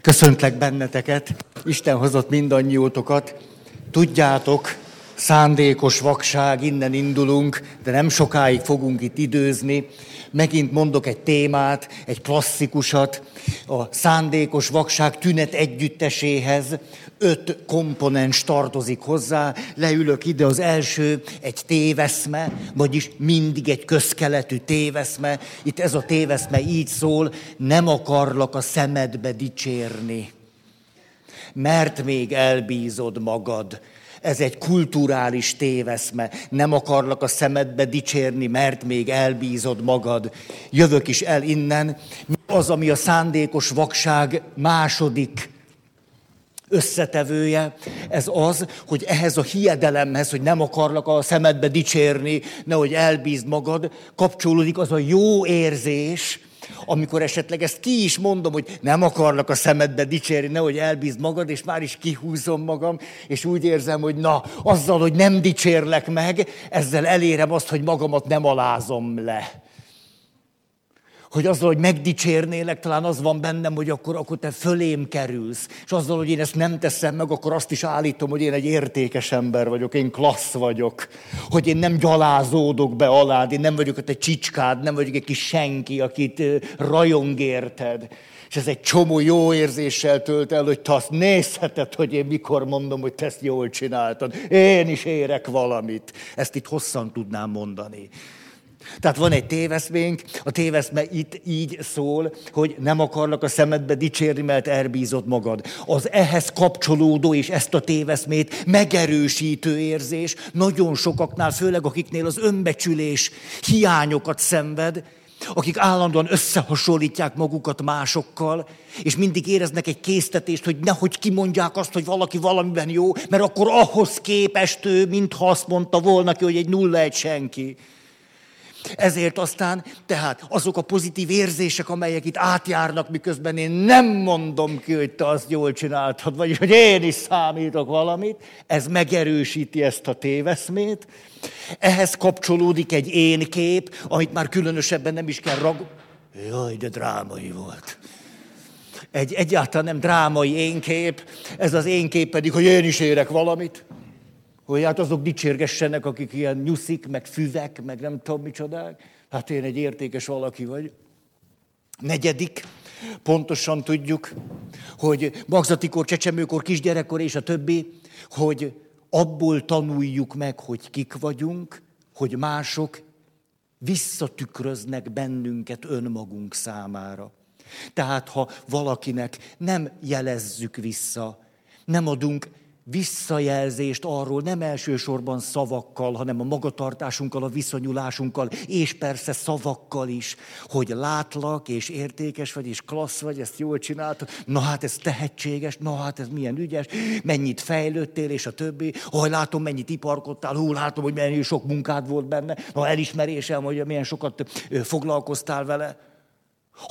Köszöntlek benneteket, Isten hozott mindannyiótokat. Tudjátok, szándékos vakság, innen indulunk, de nem sokáig fogunk itt időzni. Megint mondok egy témát, egy klasszikusat, a szándékos vakság tünet együtteséhez. Öt komponens tartozik hozzá, leülök ide, az első egy téveszme, vagyis mindig egy közkeletű téveszme. Itt ez a téveszme így szól, nem akarlak a szemedbe dicsérni, mert még elbízod magad ez egy kulturális téveszme. Nem akarlak a szemedbe dicsérni, mert még elbízod magad. Jövök is el innen. Az, ami a szándékos vakság második összetevője, ez az, hogy ehhez a hiedelemhez, hogy nem akarlak a szemedbe dicsérni, nehogy elbízd magad, kapcsolódik az a jó érzés, amikor esetleg ezt ki is mondom, hogy nem akarnak a szemedbe dicsérni, nehogy elbízd magad, és már is kihúzom magam, és úgy érzem, hogy na, azzal, hogy nem dicsérlek meg, ezzel elérem azt, hogy magamat nem alázom le hogy azzal, hogy megdicsérnélek, talán az van bennem, hogy akkor, akkor te fölém kerülsz. És azzal, hogy én ezt nem teszem meg, akkor azt is állítom, hogy én egy értékes ember vagyok, én klassz vagyok. Hogy én nem gyalázódok be alád, én nem vagyok ott egy csicskád, nem vagyok egy kis senki, akit rajong érted. És ez egy csomó jó érzéssel tölt el, hogy te azt nézheted, hogy én mikor mondom, hogy te ezt jól csináltad. Én is érek valamit. Ezt itt hosszan tudnám mondani. Tehát van egy téveszménk, a téveszme itt így szól, hogy nem akarlak a szemedbe dicsérni, mert elbízott magad. Az ehhez kapcsolódó és ezt a téveszmét megerősítő érzés nagyon sokaknál, főleg akiknél az önbecsülés hiányokat szenved, akik állandóan összehasonlítják magukat másokkal, és mindig éreznek egy késztetést, hogy nehogy kimondják azt, hogy valaki valamiben jó, mert akkor ahhoz képest ő, mintha azt mondta volna ki, hogy egy nulla egy senki. Ezért aztán, tehát azok a pozitív érzések, amelyek itt átjárnak, miközben én nem mondom ki, hogy te azt jól csináltad, vagy hogy én is számítok valamit, ez megerősíti ezt a téveszmét. Ehhez kapcsolódik egy én kép, amit már különösebben nem is kell rag... Jaj, de drámai volt. Egy egyáltalán nem drámai énkép, ez az énkép pedig, hogy én is érek valamit hogy hát azok dicsérgessenek, akik ilyen nyuszik, meg füvek, meg nem tudom micsodák. Hát én egy értékes valaki vagy. Negyedik, pontosan tudjuk, hogy magzatikor, csecsemőkor, kisgyerekkor és a többi, hogy abból tanuljuk meg, hogy kik vagyunk, hogy mások visszatükröznek bennünket önmagunk számára. Tehát ha valakinek nem jelezzük vissza, nem adunk visszajelzést arról nem elsősorban szavakkal, hanem a magatartásunkkal, a viszonyulásunkkal, és persze szavakkal is, hogy látlak, és értékes vagy, és klassz vagy, ezt jól csináltad, na hát ez tehetséges, na hát ez milyen ügyes, mennyit fejlődtél, és a többi, hogy látom, mennyit iparkodtál, hú, látom, hogy milyen sok munkád volt benne, na elismerésem, hogy milyen sokat foglalkoztál vele.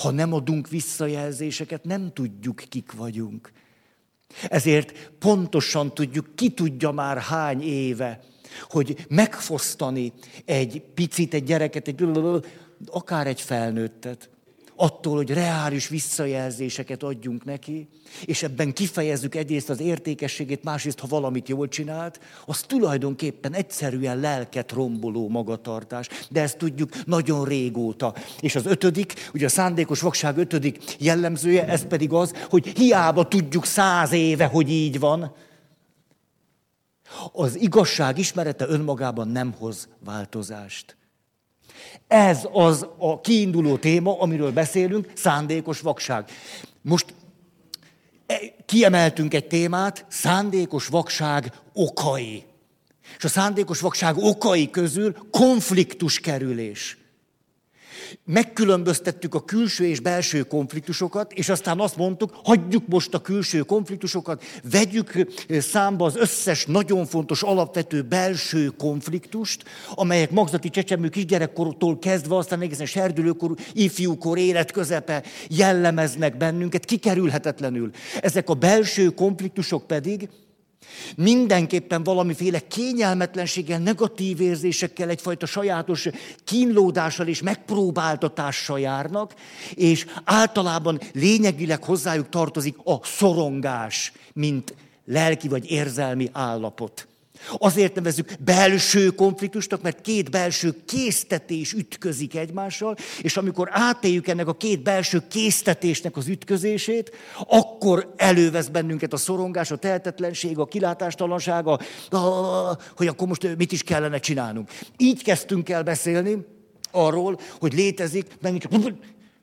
Ha nem adunk visszajelzéseket, nem tudjuk, kik vagyunk. Ezért pontosan tudjuk, ki tudja már hány éve, hogy megfosztani egy picit, egy gyereket, egy, akár egy felnőttet, attól, hogy reális visszajelzéseket adjunk neki, és ebben kifejezzük egyrészt az értékességét, másrészt, ha valamit jól csinált, az tulajdonképpen egyszerűen lelket romboló magatartás. De ezt tudjuk nagyon régóta. És az ötödik, ugye a szándékos vakság ötödik jellemzője, ez pedig az, hogy hiába tudjuk száz éve, hogy így van, az igazság ismerete önmagában nem hoz változást. Ez az a kiinduló téma, amiről beszélünk, szándékos vakság. Most e, kiemeltünk egy témát, szándékos vakság okai. És a szándékos vakság okai közül konfliktus kerülés megkülönböztettük a külső és belső konfliktusokat, és aztán azt mondtuk, hagyjuk most a külső konfliktusokat, vegyük számba az összes nagyon fontos, alapvető belső konfliktust, amelyek magzati csecsemő kisgyerekkortól kezdve, aztán egészen serdülőkor, ifjúkor, életközepe jellemeznek bennünket, kikerülhetetlenül. Ezek a belső konfliktusok pedig Mindenképpen valamiféle kényelmetlenséggel, negatív érzésekkel, egyfajta sajátos kínlódással és megpróbáltatással járnak, és általában lényegileg hozzájuk tartozik a szorongás, mint lelki vagy érzelmi állapot. Azért nevezzük belső konfliktusnak, mert két belső késztetés ütközik egymással, és amikor átéljük ennek a két belső késztetésnek az ütközését, akkor elővesz bennünket a szorongás, a tehetetlenség, a kilátástalanság, a, hogy akkor most mit is kellene csinálnunk. Így kezdtünk el beszélni arról, hogy létezik, megint csak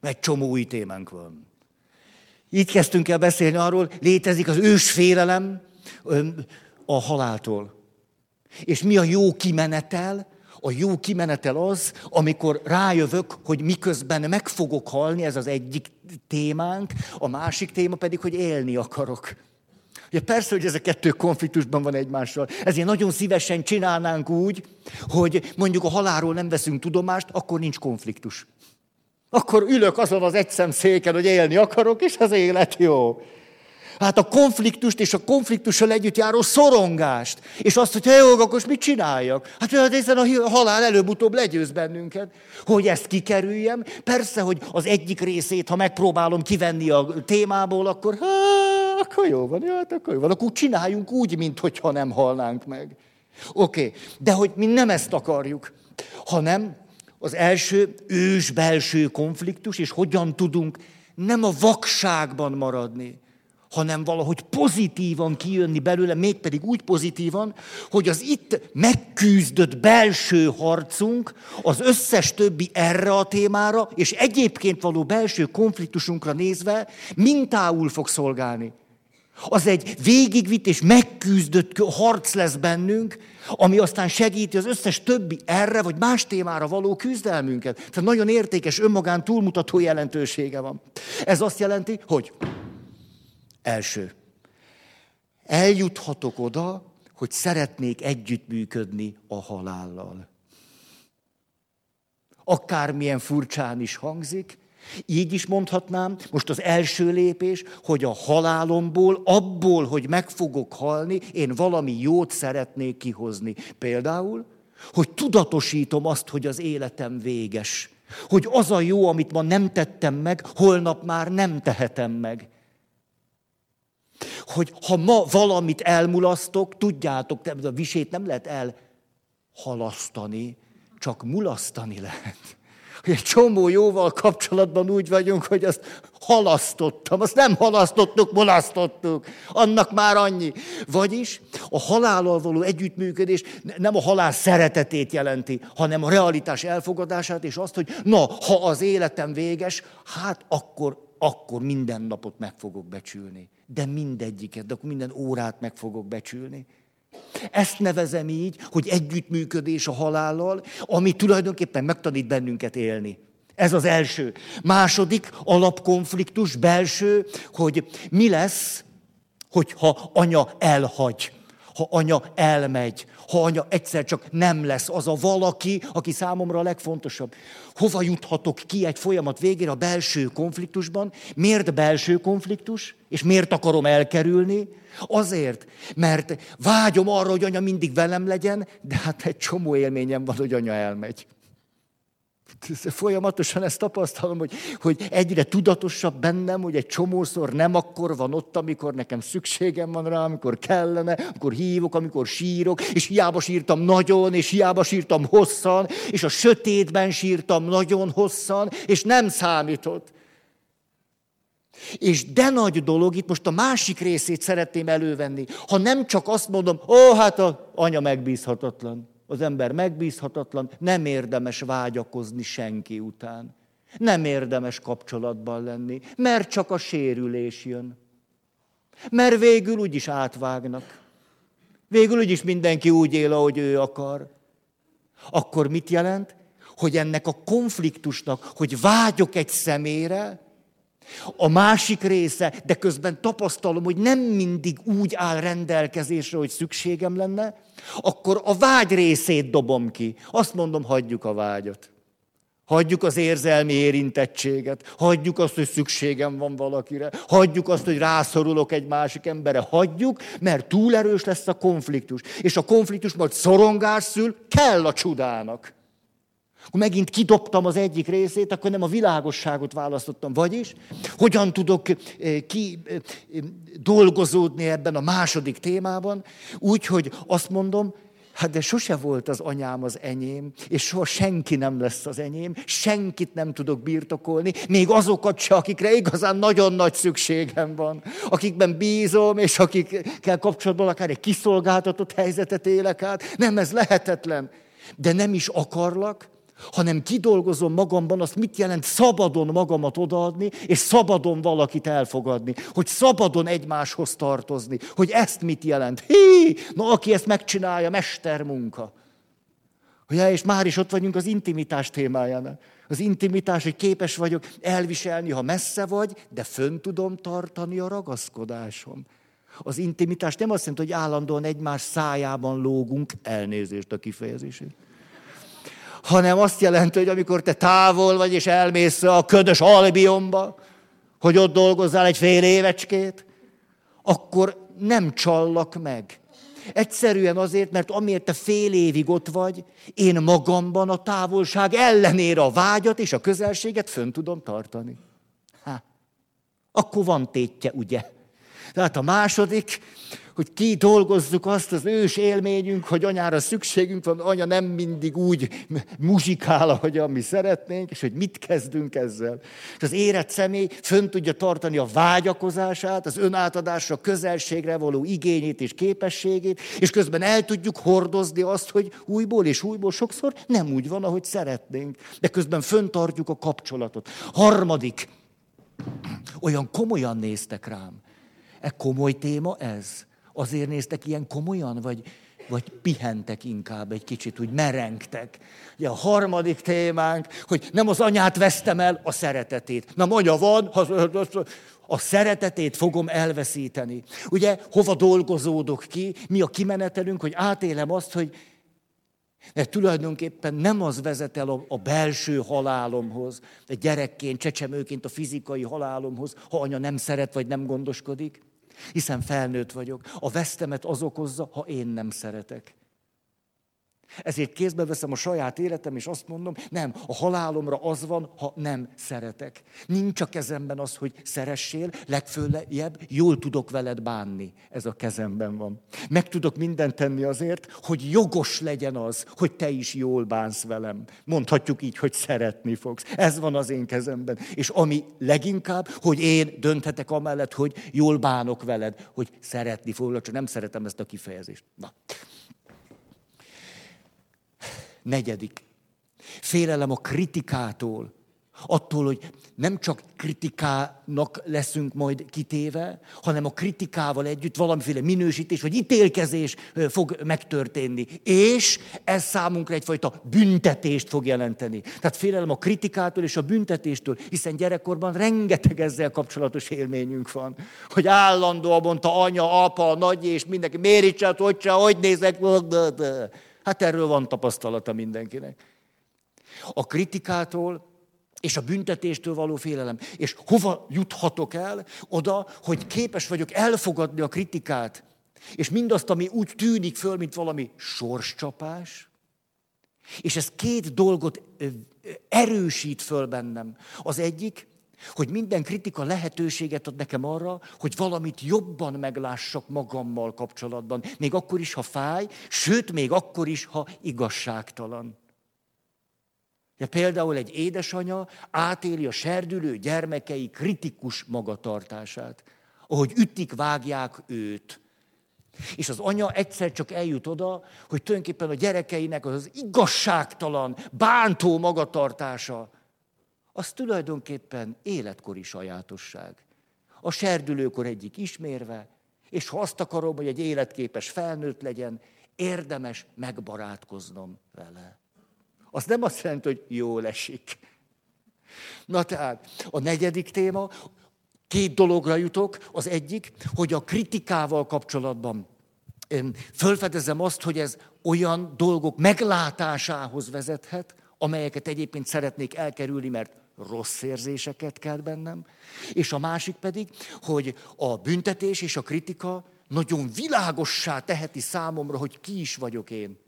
egy csomó új témánk van. Így kezdtünk el beszélni arról, létezik az ős félelem a haláltól. És mi a jó kimenetel? A jó kimenetel az, amikor rájövök, hogy miközben meg fogok halni, ez az egyik témánk, a másik téma pedig, hogy élni akarok. Ugye persze, hogy ez a kettő konfliktusban van egymással. Ezért nagyon szívesen csinálnánk úgy, hogy mondjuk a halálról nem veszünk tudomást, akkor nincs konfliktus. Akkor ülök azon az egyszem széken, hogy élni akarok, és az élet jó. Hát a konfliktust és a konfliktussal együtt járó szorongást. És azt, hogy jó, akkor mit csináljak? Hát, hát ezen a halál előbb-utóbb legyőz bennünket. Hogy ezt kikerüljem? Persze, hogy az egyik részét, ha megpróbálom kivenni a témából, akkor hát, akkor jó van, hát akkor jó van. Akkor csináljunk úgy, mintha nem halnánk meg. Oké, okay. de hogy mi nem ezt akarjuk, hanem az első ős belső konfliktus, és hogyan tudunk nem a vakságban maradni, hanem valahogy pozitívan kijönni belőle, mégpedig úgy pozitívan, hogy az itt megküzdött belső harcunk az összes többi erre a témára, és egyébként való belső konfliktusunkra nézve mintául fog szolgálni. Az egy végigvitt és megküzdött harc lesz bennünk, ami aztán segíti az összes többi erre vagy más témára való küzdelmünket. Tehát nagyon értékes, önmagán túlmutató jelentősége van. Ez azt jelenti, hogy Első. Eljuthatok oda, hogy szeretnék együttműködni a halállal. Akármilyen furcsán is hangzik, így is mondhatnám, most az első lépés, hogy a halálomból, abból, hogy meg fogok halni, én valami jót szeretnék kihozni. Például, hogy tudatosítom azt, hogy az életem véges. Hogy az a jó, amit ma nem tettem meg, holnap már nem tehetem meg hogy ha ma valamit elmulasztok, tudjátok, a visét nem lehet elhalasztani, csak mulasztani lehet. Hogy egy csomó jóval kapcsolatban úgy vagyunk, hogy azt halasztottam, azt nem halasztottuk, mulasztottuk. Annak már annyi. Vagyis a halállal való együttműködés nem a halál szeretetét jelenti, hanem a realitás elfogadását, és azt, hogy na, ha az életem véges, hát akkor, akkor minden napot meg fogok becsülni de mindegyiket, de akkor minden órát meg fogok becsülni. Ezt nevezem így, hogy együttműködés a halállal, ami tulajdonképpen megtanít bennünket élni. Ez az első. Második alapkonfliktus, belső, hogy mi lesz, hogyha anya elhagy, ha anya elmegy, ha anya egyszer csak nem lesz az a valaki, aki számomra a legfontosabb. Hova juthatok ki egy folyamat végére a belső konfliktusban? Miért belső konfliktus? És miért akarom elkerülni? Azért, mert vágyom arra, hogy anya mindig velem legyen, de hát egy csomó élményem van, hogy anya elmegy. Folyamatosan ezt tapasztalom, hogy, hogy egyre tudatosabb bennem, hogy egy csomószor nem akkor van ott, amikor nekem szükségem van rá, amikor kellene, amikor hívok, amikor sírok, és hiába sírtam nagyon, és hiába sírtam hosszan, és a sötétben sírtam nagyon hosszan, és nem számított. És de nagy dolog, itt most a másik részét szeretném elővenni. Ha nem csak azt mondom, ó, hát a anya megbízhatatlan az ember megbízhatatlan, nem érdemes vágyakozni senki után. Nem érdemes kapcsolatban lenni, mert csak a sérülés jön. Mert végül úgyis átvágnak. Végül úgyis mindenki úgy él, ahogy ő akar. Akkor mit jelent? Hogy ennek a konfliktusnak, hogy vágyok egy szemére, a másik része, de közben tapasztalom, hogy nem mindig úgy áll rendelkezésre, hogy szükségem lenne, akkor a vágy részét dobom ki. Azt mondom, hagyjuk a vágyat. Hagyjuk az érzelmi érintettséget, hagyjuk azt, hogy szükségem van valakire, hagyjuk azt, hogy rászorulok egy másik emberre, hagyjuk, mert túl erős lesz a konfliktus. És a konfliktus majd szorongás szül, kell a csudának. Akkor megint kidobtam az egyik részét, akkor nem a világosságot választottam. Vagyis, hogyan tudok eh, ki eh, dolgozódni ebben a második témában, úgy, hogy azt mondom, Hát de sose volt az anyám az enyém, és soha senki nem lesz az enyém, senkit nem tudok birtokolni, még azokat se, akikre igazán nagyon nagy szükségem van, akikben bízom, és akikkel kapcsolatban akár egy kiszolgáltatott helyzetet élek át. Nem, ez lehetetlen. De nem is akarlak, hanem kidolgozom magamban azt, mit jelent szabadon magamat odaadni, és szabadon valakit elfogadni, hogy szabadon egymáshoz tartozni, hogy ezt mit jelent. Hí, na aki ezt megcsinálja, mestermunka. Ja, és már is ott vagyunk az intimitás témájánál. Az intimitás, hogy képes vagyok elviselni, ha messze vagy, de fönn tudom tartani a ragaszkodásom. Az intimitás nem azt jelenti, hogy állandóan egymás szájában lógunk, elnézést a kifejezését hanem azt jelenti, hogy amikor te távol vagy, és elmész a ködös Albionba, hogy ott dolgozzál egy fél évecskét, akkor nem csallak meg. Egyszerűen azért, mert amiért te fél évig ott vagy, én magamban a távolság ellenére a vágyat és a közelséget fönn tudom tartani. Há, akkor van tétje, ugye? Tehát a második, hogy ki dolgozzuk azt az ős élményünk, hogy anyára szükségünk van, anya nem mindig úgy muzsikál, ahogy mi szeretnénk, és hogy mit kezdünk ezzel. És az érett személy fönn tudja tartani a vágyakozását, az önátadásra, közelségre való igényét és képességét, és közben el tudjuk hordozni azt, hogy újból és újból sokszor nem úgy van, ahogy szeretnénk, de közben föntartjuk a kapcsolatot. Harmadik, olyan komolyan néztek rám. E komoly téma ez? Azért néztek ilyen komolyan, vagy, vagy pihentek inkább egy kicsit, úgy merengtek. Ugye a harmadik témánk, hogy nem az anyát vesztem el, a szeretetét. Na mondja, van, a szeretetét fogom elveszíteni. Ugye, hova dolgozódok ki, mi a kimenetelünk, hogy átélem azt, hogy mert tulajdonképpen nem az vezet el a, belső halálomhoz, egy gyerekként, csecsemőként a fizikai halálomhoz, ha anya nem szeret vagy nem gondoskodik, hiszen felnőtt vagyok. A vesztemet az okozza, ha én nem szeretek. Ezért kézbe veszem a saját életem, és azt mondom, nem, a halálomra az van, ha nem szeretek. Nincs a kezemben az, hogy szeressél, legfőlebb jól tudok veled bánni. Ez a kezemben van. Meg tudok mindent tenni azért, hogy jogos legyen az, hogy te is jól bánsz velem. Mondhatjuk így, hogy szeretni fogsz. Ez van az én kezemben. És ami leginkább, hogy én dönthetek amellett, hogy jól bánok veled, hogy szeretni foglak, csak nem szeretem ezt a kifejezést. Na. Negyedik. Félelem a kritikától. Attól, hogy nem csak kritikának leszünk majd kitéve, hanem a kritikával együtt valamiféle minősítés vagy ítélkezés fog megtörténni. És ez számunkra egyfajta büntetést fog jelenteni. Tehát félelem a kritikától és a büntetéstől, hiszen gyerekkorban rengeteg ezzel kapcsolatos élményünk van. Hogy állandóan mondta anya, apa, nagy és mindenki, miért csinált, hogy csinál, hogy nézek, Hát erről van tapasztalata mindenkinek. A kritikától és a büntetéstől való félelem. És hova juthatok el? Oda, hogy képes vagyok elfogadni a kritikát, és mindazt, ami úgy tűnik föl, mint valami sorscsapás, és ez két dolgot erősít föl bennem. Az egyik, hogy minden kritika lehetőséget ad nekem arra, hogy valamit jobban meglássak magammal kapcsolatban. Még akkor is, ha fáj, sőt, még akkor is, ha igazságtalan. De például egy édesanya átéli a serdülő gyermekei kritikus magatartását, ahogy ütik, vágják őt. És az anya egyszer csak eljut oda, hogy tulajdonképpen a gyerekeinek az igazságtalan, bántó magatartása az tulajdonképpen életkori sajátosság. A serdülőkor egyik ismérve, és ha azt akarom, hogy egy életképes felnőtt legyen, érdemes megbarátkoznom vele. Az nem azt jelenti, hogy jól esik. Na tehát, a negyedik téma, két dologra jutok. Az egyik, hogy a kritikával kapcsolatban fölfedezem azt, hogy ez olyan dolgok meglátásához vezethet, amelyeket egyébként szeretnék elkerülni, mert rossz érzéseket kell bennem. És a másik pedig, hogy a büntetés és a kritika nagyon világossá teheti számomra, hogy ki is vagyok én.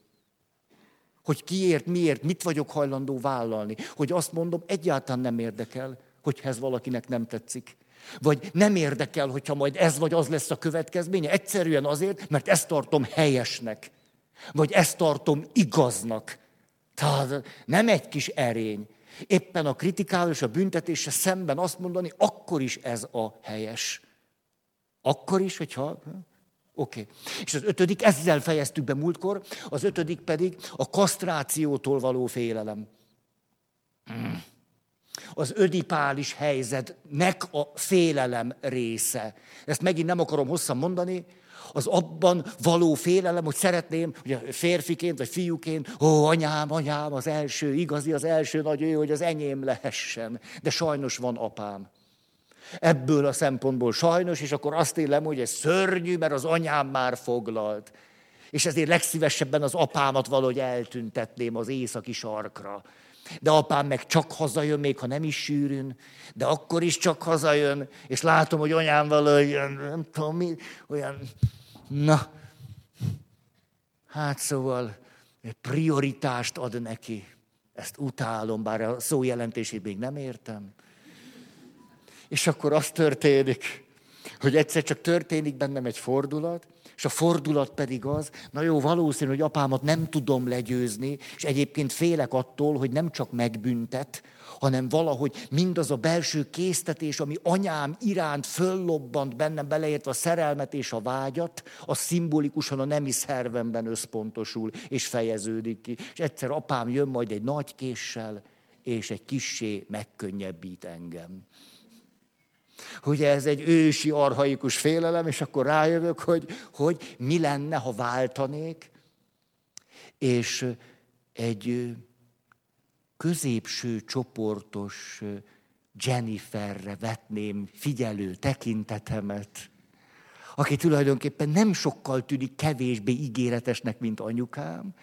Hogy kiért, miért, mit vagyok hajlandó vállalni. Hogy azt mondom, egyáltalán nem érdekel, hogy ez valakinek nem tetszik. Vagy nem érdekel, hogyha majd ez vagy az lesz a következménye. Egyszerűen azért, mert ezt tartom helyesnek. Vagy ezt tartom igaznak. Tehát nem egy kis erény. Éppen a kritikával és a büntetése szemben azt mondani, akkor is ez a helyes. Akkor is, hogyha... Oké. Okay. És az ötödik, ezzel fejeztük be múltkor, az ötödik pedig a kasztrációtól való félelem. Hmm. Az ödipális helyzetnek a félelem része. Ezt megint nem akarom hosszan mondani, az abban való félelem, hogy szeretném, ugye férfiként vagy fiúként, ó, anyám, anyám, az első, igazi, az első nagy ő, hogy az enyém lehessen. De sajnos van apám. Ebből a szempontból sajnos, és akkor azt élem, hogy ez szörnyű, mert az anyám már foglalt. És ezért legszívesebben az apámat valahogy eltüntetném az északi sarkra. De apám meg csak hazajön, még ha nem is sűrűn, de akkor is csak hazajön, és látom, hogy anyám valahogy, nem tudom mi, olyan, na, hát szóval prioritást ad neki. Ezt utálom, bár a szó jelentését még nem értem. És akkor az történik, hogy egyszer csak történik bennem egy fordulat, és a fordulat pedig az, na jó, valószínű, hogy apámat nem tudom legyőzni, és egyébként félek attól, hogy nem csak megbüntet, hanem valahogy mindaz a belső késztetés, ami anyám iránt föllobbant bennem, beleértve a szerelmet és a vágyat, az szimbolikusan a nemi szervemben összpontosul, és fejeződik ki. És egyszer apám jön majd egy nagy késsel, és egy kissé megkönnyebbít engem. Ugye ez egy ősi, arhaikus félelem, és akkor rájövök, hogy, hogy mi lenne, ha váltanék, és egy középső csoportos Jenniferre vetném figyelő tekintetemet, aki tulajdonképpen nem sokkal tűnik kevésbé ígéretesnek, mint anyukám,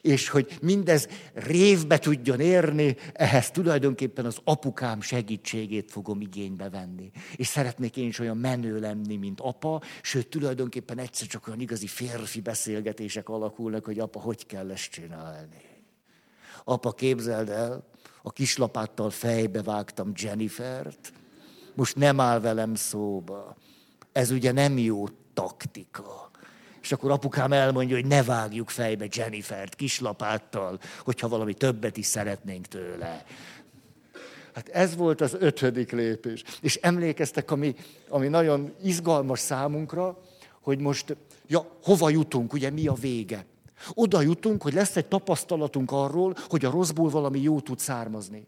és hogy mindez révbe tudjon érni, ehhez tulajdonképpen az apukám segítségét fogom igénybe venni. És szeretnék én is olyan menő lenni, mint apa, sőt, tulajdonképpen egyszer csak olyan igazi férfi beszélgetések alakulnak, hogy apa, hogy kell ezt csinálni. Apa, képzeld el, a kislapáttal fejbe vágtam Jennifert, most nem áll velem szóba. Ez ugye nem jó taktika. És akkor apukám elmondja, hogy ne vágjuk fejbe Jennifert kislapáttal, hogyha valami többet is szeretnénk tőle. Hát ez volt az ötödik lépés. És emlékeztek, ami, ami nagyon izgalmas számunkra, hogy most, ja, hova jutunk, ugye mi a vége. Oda jutunk, hogy lesz egy tapasztalatunk arról, hogy a rosszból valami jó tud származni.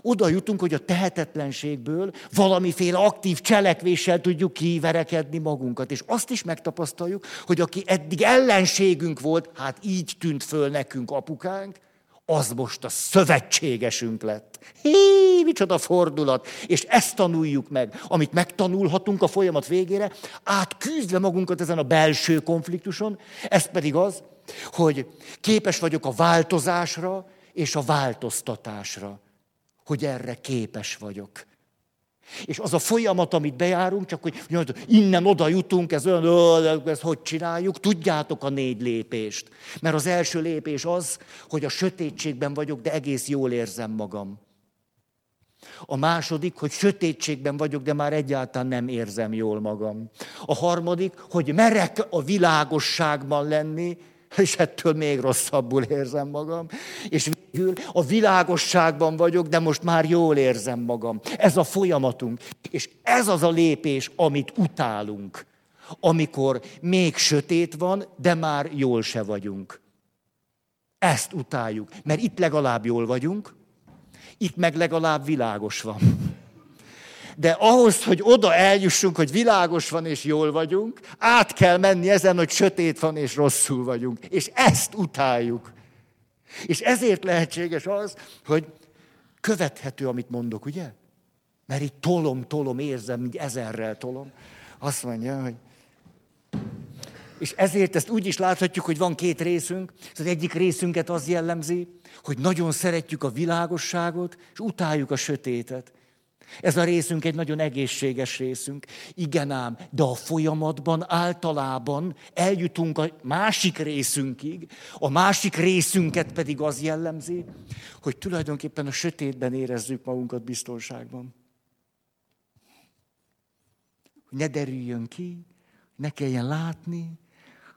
Oda jutunk, hogy a tehetetlenségből valamiféle aktív cselekvéssel tudjuk kiverekedni magunkat. És azt is megtapasztaljuk, hogy aki eddig ellenségünk volt, hát így tűnt föl nekünk apukánk, az most a szövetségesünk lett. Hí, micsoda fordulat! És ezt tanuljuk meg, amit megtanulhatunk a folyamat végére, átküzdve magunkat ezen a belső konfliktuson, ez pedig az, hogy képes vagyok a változásra és a változtatásra hogy erre képes vagyok. És az a folyamat, amit bejárunk, csak hogy innen oda jutunk, ez olyan, ezt hogy csináljuk, tudjátok a négy lépést. Mert az első lépés az, hogy a sötétségben vagyok, de egész jól érzem magam. A második, hogy sötétségben vagyok, de már egyáltalán nem érzem jól magam. A harmadik, hogy merek a világosságban lenni, és ettől még rosszabbul érzem magam. És végül a világosságban vagyok, de most már jól érzem magam. Ez a folyamatunk. És ez az a lépés, amit utálunk. Amikor még sötét van, de már jól se vagyunk. Ezt utáljuk, mert itt legalább jól vagyunk, itt meg legalább világos van. De ahhoz, hogy oda eljussunk, hogy világos van és jól vagyunk, át kell menni ezen, hogy sötét van és rosszul vagyunk. És ezt utáljuk. És ezért lehetséges az, hogy követhető, amit mondok, ugye? Mert itt tolom, tolom, érzem, mint ezerrel tolom. Azt mondja, hogy És ezért ezt úgy is láthatjuk, hogy van két részünk. Az egyik részünket az jellemzi, hogy nagyon szeretjük a világosságot, és utáljuk a sötétet. Ez a részünk egy nagyon egészséges részünk. Igen ám, de a folyamatban általában eljutunk a másik részünkig, a másik részünket pedig az jellemzi, hogy tulajdonképpen a sötétben érezzük magunkat biztonságban. Hogy ne derüljön ki, ne kelljen látni,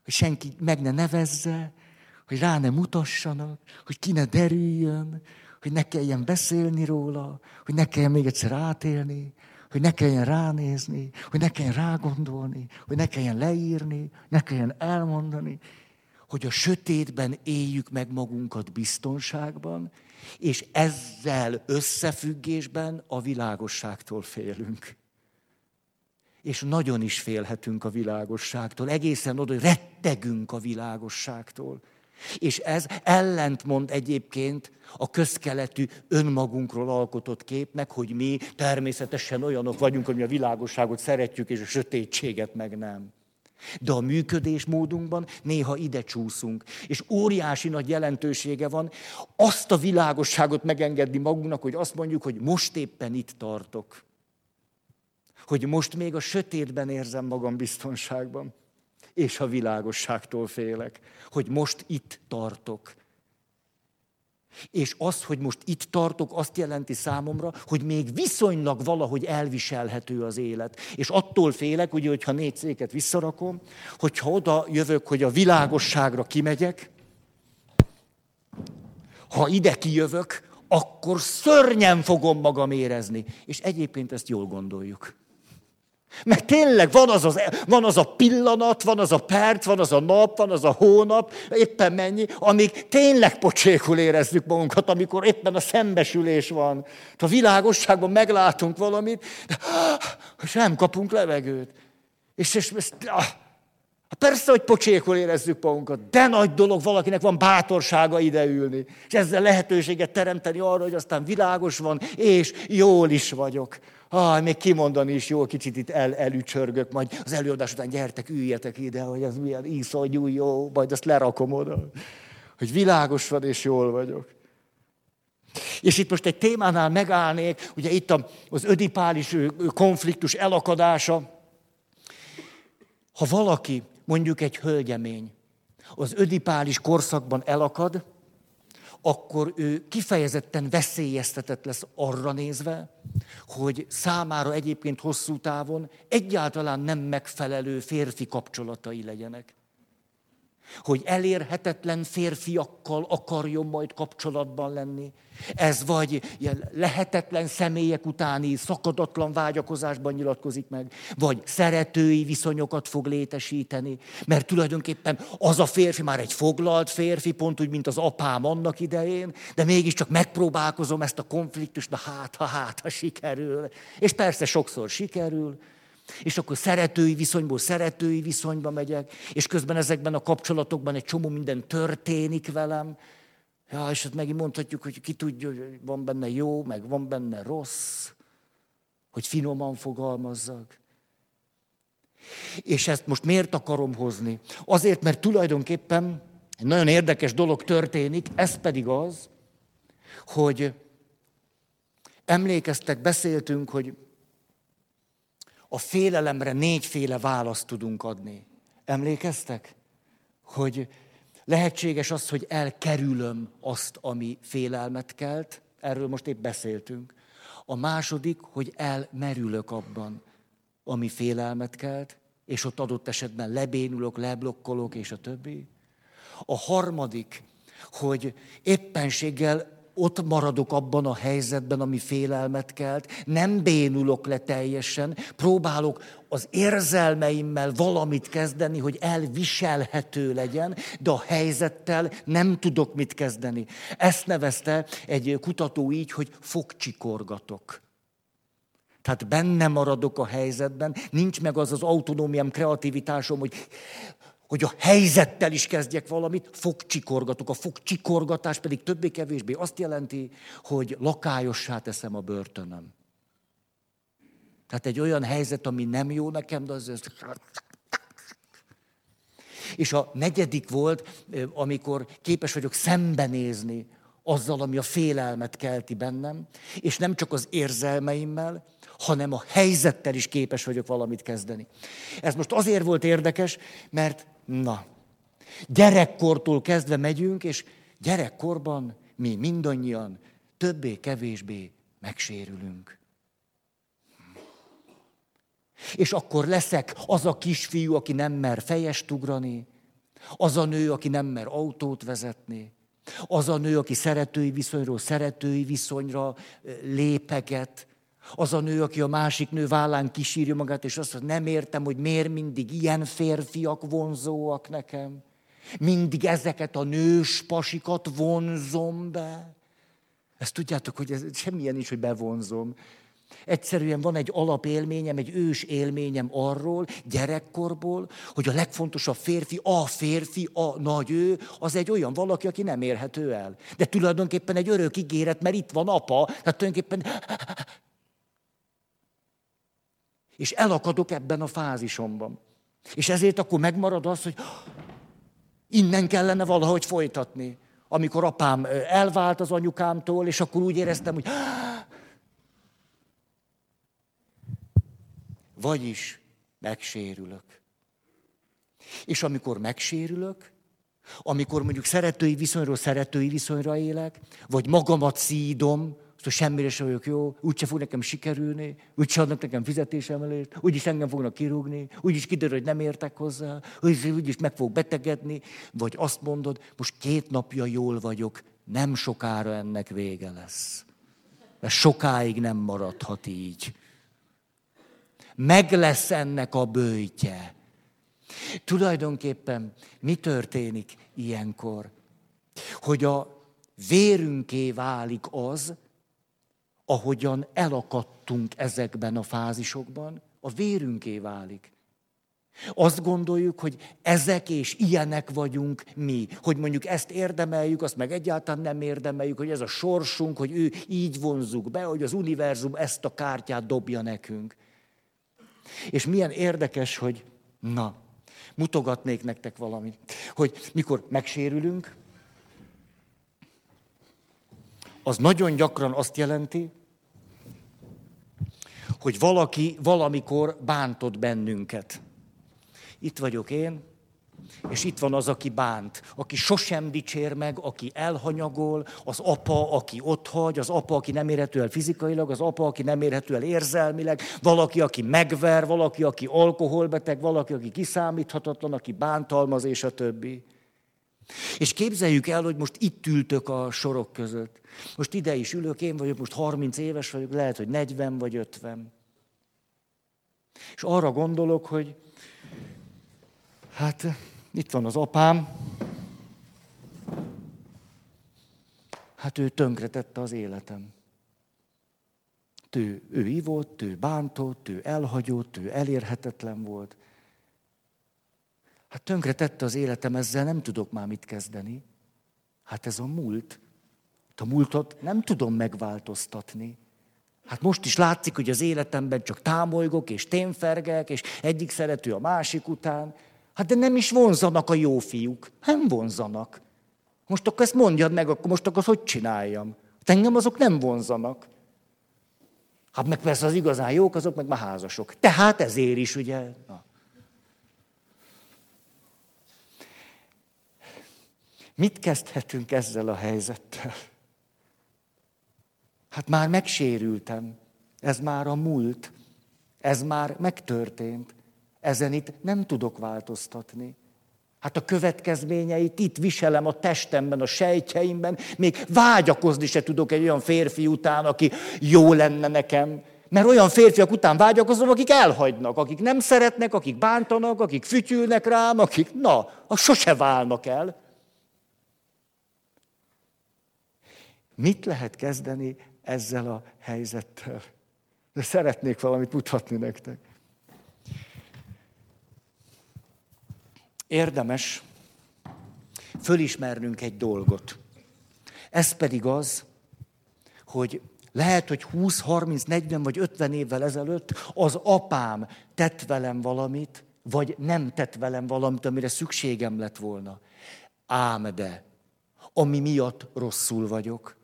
hogy senki meg ne nevezze, hogy rá ne mutassanak, hogy ki ne derüljön, hogy ne kelljen beszélni róla, hogy ne kelljen még egyszer átélni, hogy ne kelljen ránézni, hogy ne kelljen rágondolni, hogy ne kelljen leírni, ne kelljen elmondani, hogy a sötétben éljük meg magunkat biztonságban, és ezzel összefüggésben a világosságtól félünk. És nagyon is félhetünk a világosságtól, egészen oda, hogy rettegünk a világosságtól. És ez ellentmond egyébként a közkeletű önmagunkról alkotott képnek, hogy mi természetesen olyanok vagyunk, hogy mi a világosságot szeretjük, és a sötétséget meg nem. De a működésmódunkban néha ide csúszunk, és óriási nagy jelentősége van azt a világosságot megengedni magunknak, hogy azt mondjuk, hogy most éppen itt tartok. Hogy most még a sötétben érzem magam biztonságban és a világosságtól félek, hogy most itt tartok. És az, hogy most itt tartok, azt jelenti számomra, hogy még viszonylag valahogy elviselhető az élet. És attól félek, ugye, hogyha négy széket visszarakom, hogyha oda jövök, hogy a világosságra kimegyek, ha ide kijövök, akkor szörnyen fogom magam érezni. És egyébként ezt jól gondoljuk. Mert tényleg van az, az, van az a pillanat, van az a perc, van az a nap, van az a hónap, éppen mennyi, amíg tényleg pocsékul érezzük magunkat, amikor éppen a szembesülés van. A világosságban meglátunk valamit, és nem kapunk levegőt. És, és, és ah, persze, hogy pocsékul érezzük magunkat, de nagy dolog valakinek van bátorsága ideülni, és ezzel lehetőséget teremteni arra, hogy aztán világos van, és jól is vagyok. Ah, még kimondani is jó, kicsit itt el, elücsörgök, majd az előadás után gyertek, üljetek ide, hogy ez milyen iszonyú jó, majd azt lerakom oda. Hogy világos van és jól vagyok. És itt most egy témánál megállnék, ugye itt az ödipális konfliktus elakadása. Ha valaki, mondjuk egy hölgyemény, az ödipális korszakban elakad, akkor ő kifejezetten veszélyeztetett lesz arra nézve, hogy számára egyébként hosszú távon egyáltalán nem megfelelő férfi kapcsolatai legyenek hogy elérhetetlen férfiakkal akarjon majd kapcsolatban lenni. Ez vagy ilyen lehetetlen személyek utáni szakadatlan vágyakozásban nyilatkozik meg, vagy szeretői viszonyokat fog létesíteni, mert tulajdonképpen az a férfi már egy foglalt férfi, pont úgy, mint az apám annak idején, de mégiscsak megpróbálkozom ezt a konfliktust, na hát, ha hát, ha sikerül. És persze sokszor sikerül, és akkor szeretői viszonyból szeretői viszonyba megyek, és közben ezekben a kapcsolatokban egy csomó minden történik velem. Ja, és ott megint mondhatjuk, hogy ki tudja, hogy van benne jó, meg van benne rossz, hogy finoman fogalmazzak. És ezt most miért akarom hozni? Azért, mert tulajdonképpen egy nagyon érdekes dolog történik, ez pedig az, hogy emlékeztek, beszéltünk, hogy a félelemre négyféle választ tudunk adni. Emlékeztek? Hogy lehetséges az, hogy elkerülöm azt, ami félelmet kelt, erről most épp beszéltünk. A második, hogy elmerülök abban, ami félelmet kelt, és ott adott esetben lebénulok, leblokkolok, és a többi. A harmadik, hogy éppenséggel ott maradok abban a helyzetben, ami félelmet kelt, nem bénulok le teljesen, próbálok az érzelmeimmel valamit kezdeni, hogy elviselhető legyen, de a helyzettel nem tudok mit kezdeni. Ezt nevezte egy kutató így, hogy fogcsikorgatok. Tehát benne maradok a helyzetben, nincs meg az az autonómiám, kreativitásom, hogy hogy a helyzettel is kezdjek valamit, fogcsikorgatok. A fogcsikorgatás pedig többé-kevésbé azt jelenti, hogy lakályossá teszem a börtönöm. Tehát egy olyan helyzet, ami nem jó nekem, de az... És a negyedik volt, amikor képes vagyok szembenézni azzal, ami a félelmet kelti bennem, és nem csak az érzelmeimmel, hanem a helyzettel is képes vagyok valamit kezdeni. Ez most azért volt érdekes, mert na, gyerekkortól kezdve megyünk, és gyerekkorban mi mindannyian többé-kevésbé megsérülünk. És akkor leszek az a kisfiú, aki nem mer fejest ugrani, az a nő, aki nem mer autót vezetni, az a nő, aki szeretői viszonyról szeretői viszonyra lépeget, az a nő, aki a másik nő vállán kísírja magát, és azt mondja, nem értem, hogy miért mindig ilyen férfiak vonzóak nekem. Mindig ezeket a nős pasikat vonzom be. Ezt tudjátok, hogy ez semmilyen is, hogy bevonzom. Egyszerűen van egy alapélményem, egy ős élményem arról, gyerekkorból, hogy a legfontosabb férfi, a férfi, a nagy ő, az egy olyan valaki, aki nem érhető el. De tulajdonképpen egy örök ígéret, mert itt van apa, tehát tulajdonképpen... És elakadok ebben a fázisomban. És ezért akkor megmarad az, hogy innen kellene valahogy folytatni. Amikor apám elvált az anyukámtól, és akkor úgy éreztem, hogy Vagyis megsérülök. És amikor megsérülök, amikor mondjuk szeretői viszonyról szeretői viszonyra élek, vagy magamat szídom, hogy semmire sem vagyok jó, úgyse fog nekem sikerülni, úgyse adnak nekem fizetésemelést, úgyis engem fognak kirúgni, úgyis kiderül, hogy nem értek hozzá, úgyis, úgyis meg fog betegedni, vagy azt mondod, most két napja jól vagyok, nem sokára ennek vége lesz. Mert sokáig nem maradhat így meg lesz ennek a bőjtje. Tulajdonképpen mi történik ilyenkor? Hogy a vérünké válik az, ahogyan elakadtunk ezekben a fázisokban, a vérünké válik. Azt gondoljuk, hogy ezek és ilyenek vagyunk mi. Hogy mondjuk ezt érdemeljük, azt meg egyáltalán nem érdemeljük, hogy ez a sorsunk, hogy ő így vonzuk be, hogy az univerzum ezt a kártyát dobja nekünk. És milyen érdekes, hogy na, mutogatnék nektek valamit, hogy mikor megsérülünk, az nagyon gyakran azt jelenti, hogy valaki valamikor bántott bennünket. Itt vagyok én, és itt van az, aki bánt, aki sosem dicsér meg, aki elhanyagol, az apa, aki hagy, az apa, aki nem érhető el fizikailag, az apa, aki nem érhető el érzelmileg, valaki, aki megver, valaki, aki alkoholbeteg, valaki, aki kiszámíthatatlan, aki bántalmaz, és a többi. És képzeljük el, hogy most itt ültök a sorok között. Most ide is ülök, én vagyok, most 30 éves vagyok, lehet, hogy 40 vagy 50. És arra gondolok, hogy hát itt van az apám. Hát ő tönkretette az életem. Ő, ő ivott, ő bántott, ő elhagyott, ő elérhetetlen volt. Hát tönkretette az életem, ezzel nem tudok már mit kezdeni. Hát ez a múlt. A múltot nem tudom megváltoztatni. Hát most is látszik, hogy az életemben csak támolygok és témfergek, és egyik szerető a másik után. Hát de nem is vonzanak a jó fiúk. Nem vonzanak. Most akkor ezt mondjad meg, akkor most akkor hogy csináljam? Hát engem azok nem vonzanak. Hát meg persze az igazán jók, azok meg már házasok. Tehát ezért is, ugye? Mit kezdhetünk ezzel a helyzettel? Hát már megsérültem. Ez már a múlt. Ez már megtörtént. Ezen itt nem tudok változtatni. Hát a következményeit itt viselem a testemben, a sejtjeimben, még vágyakozni se tudok egy olyan férfi után, aki jó lenne nekem. Mert olyan férfiak után vágyakozom, akik elhagynak, akik nem szeretnek, akik bántanak, akik fütyülnek rám, akik, na, a sose válnak el. Mit lehet kezdeni ezzel a helyzettel? De szeretnék valamit mutatni nektek. érdemes fölismernünk egy dolgot. Ez pedig az, hogy lehet, hogy 20, 30, 40 vagy 50 évvel ezelőtt az apám tett velem valamit, vagy nem tett velem valamit, amire szükségem lett volna. Ám de, ami miatt rosszul vagyok,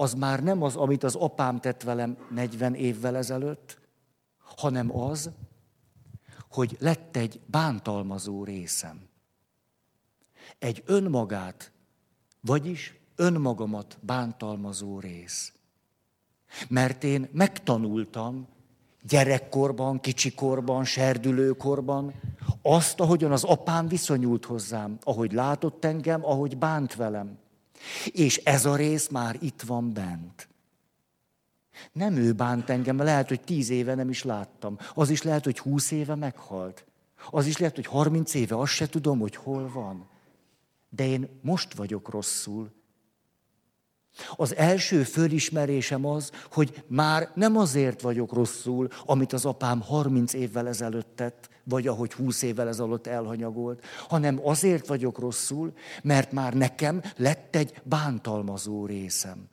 az már nem az, amit az apám tett velem 40 évvel ezelőtt, hanem az, hogy lett egy bántalmazó részem. Egy önmagát, vagyis önmagamat bántalmazó rész. Mert én megtanultam gyerekkorban, kicsikorban, serdülőkorban azt, ahogyan az apám viszonyult hozzám, ahogy látott engem, ahogy bánt velem. És ez a rész már itt van bent. Nem ő bánt engem, lehet, hogy tíz éve nem is láttam. Az is lehet, hogy húsz éve meghalt. Az is lehet, hogy harminc éve, azt se tudom, hogy hol van. De én most vagyok rosszul. Az első fölismerésem az, hogy már nem azért vagyok rosszul, amit az apám 30 évvel ezelőtt tett, vagy ahogy 20 évvel ezelőtt elhanyagolt, hanem azért vagyok rosszul, mert már nekem lett egy bántalmazó részem.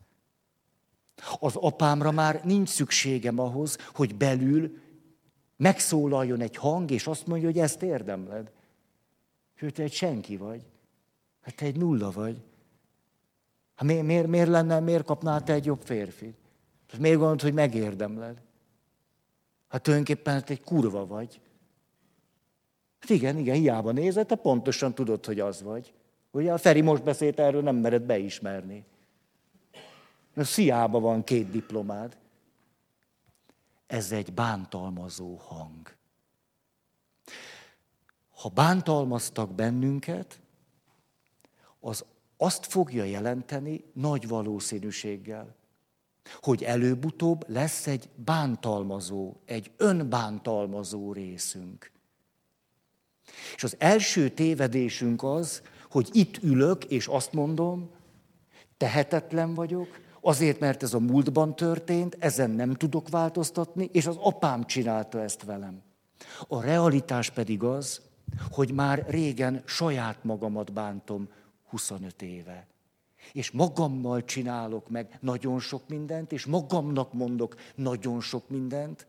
Az apámra már nincs szükségem ahhoz, hogy belül megszólaljon egy hang, és azt mondja, hogy ezt érdemled. Hogy te egy senki vagy. Hát te egy nulla vagy. Hát miért, miért, miért lenne, miért kapnál te egy jobb férfit? Hát miért gondolod, hogy megérdemled? Hát tulajdonképpen te egy kurva vagy. Hát igen, igen, hiába nézed, te pontosan tudod, hogy az vagy. Ugye a Feri most beszélt erről, nem mered beismerni. Mert sziába van két diplomád. Ez egy bántalmazó hang. Ha bántalmaztak bennünket, az azt fogja jelenteni nagy valószínűséggel, hogy előbb-utóbb lesz egy bántalmazó, egy önbántalmazó részünk. És az első tévedésünk az, hogy itt ülök, és azt mondom, tehetetlen vagyok, azért, mert ez a múltban történt, ezen nem tudok változtatni, és az apám csinálta ezt velem. A realitás pedig az, hogy már régen saját magamat bántom 25 éve. És magammal csinálok meg nagyon sok mindent, és magamnak mondok nagyon sok mindent,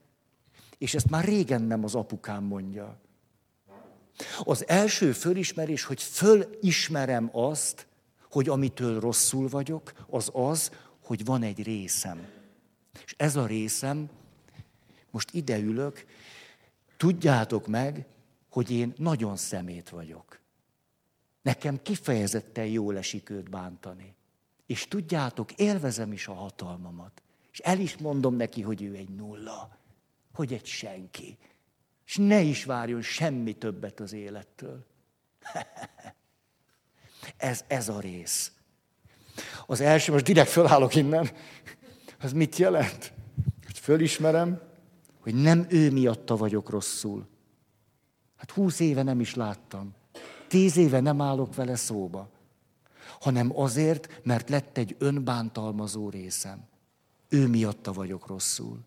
és ezt már régen nem az apukám mondja. Az első fölismerés, hogy fölismerem azt, hogy amitől rosszul vagyok, az az, hogy van egy részem. És ez a részem, most ide ülök, tudjátok meg, hogy én nagyon szemét vagyok. Nekem kifejezetten jól esik őt bántani. És tudjátok, élvezem is a hatalmamat. És el is mondom neki, hogy ő egy nulla, hogy egy senki. És ne is várjon semmi többet az élettől. ez, ez a rész. Az első, most direkt fölállok innen, az mit jelent? Hogy fölismerem, hogy nem ő miatta vagyok rosszul. Hát húsz éve nem is láttam. Tíz éve nem állok vele szóba. Hanem azért, mert lett egy önbántalmazó részem. Ő miatta vagyok rosszul.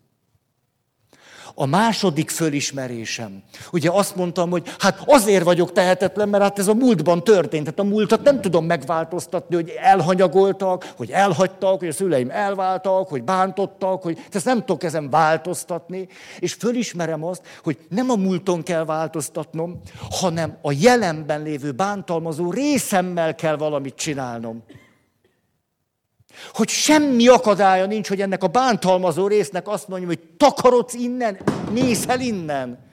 A második fölismerésem. Ugye azt mondtam, hogy hát azért vagyok tehetetlen, mert hát ez a múltban történt. Tehát a múltat nem tudom megváltoztatni, hogy elhanyagoltak, hogy elhagytak, hogy a szüleim elváltak, hogy bántottak, hogy ezt nem tudok ezen változtatni. És fölismerem azt, hogy nem a múlton kell változtatnom, hanem a jelenben lévő bántalmazó részemmel kell valamit csinálnom. Hogy semmi akadálya nincs, hogy ennek a bántalmazó résznek azt mondjam, hogy takarodsz innen, nézz el innen.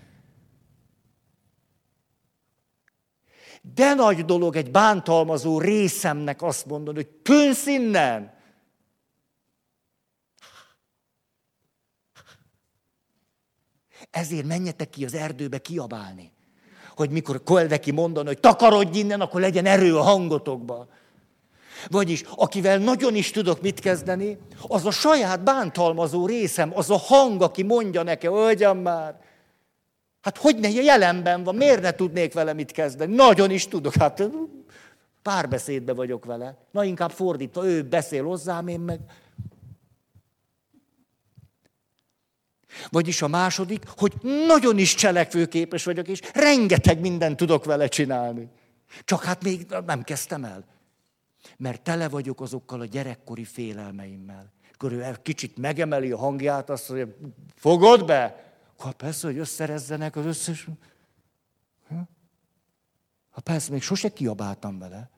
De nagy dolog egy bántalmazó részemnek azt mondani, hogy tűnsz innen. Ezért menjetek ki az erdőbe kiabálni. Hogy mikor Koldeki mondani, hogy takarodj innen, akkor legyen erő a hangotokban. Vagyis, akivel nagyon is tudok mit kezdeni, az a saját bántalmazó részem, az a hang, aki mondja nekem, hölgyem már, hát hogy ne jelenben van, miért ne tudnék vele mit kezdeni? Nagyon is tudok, hát párbeszédbe vagyok vele. Na inkább fordítva, ő beszél hozzám, én meg... Vagyis a második, hogy nagyon is cselekvőképes vagyok, és rengeteg mindent tudok vele csinálni. Csak hát még nem kezdtem el mert tele vagyok azokkal a gyerekkori félelmeimmel. Akkor ő kicsit megemeli a hangját, azt mondja, fogod be? Akkor persze, hogy összerezzenek az összes... Ha persze, még sose kiabáltam vele.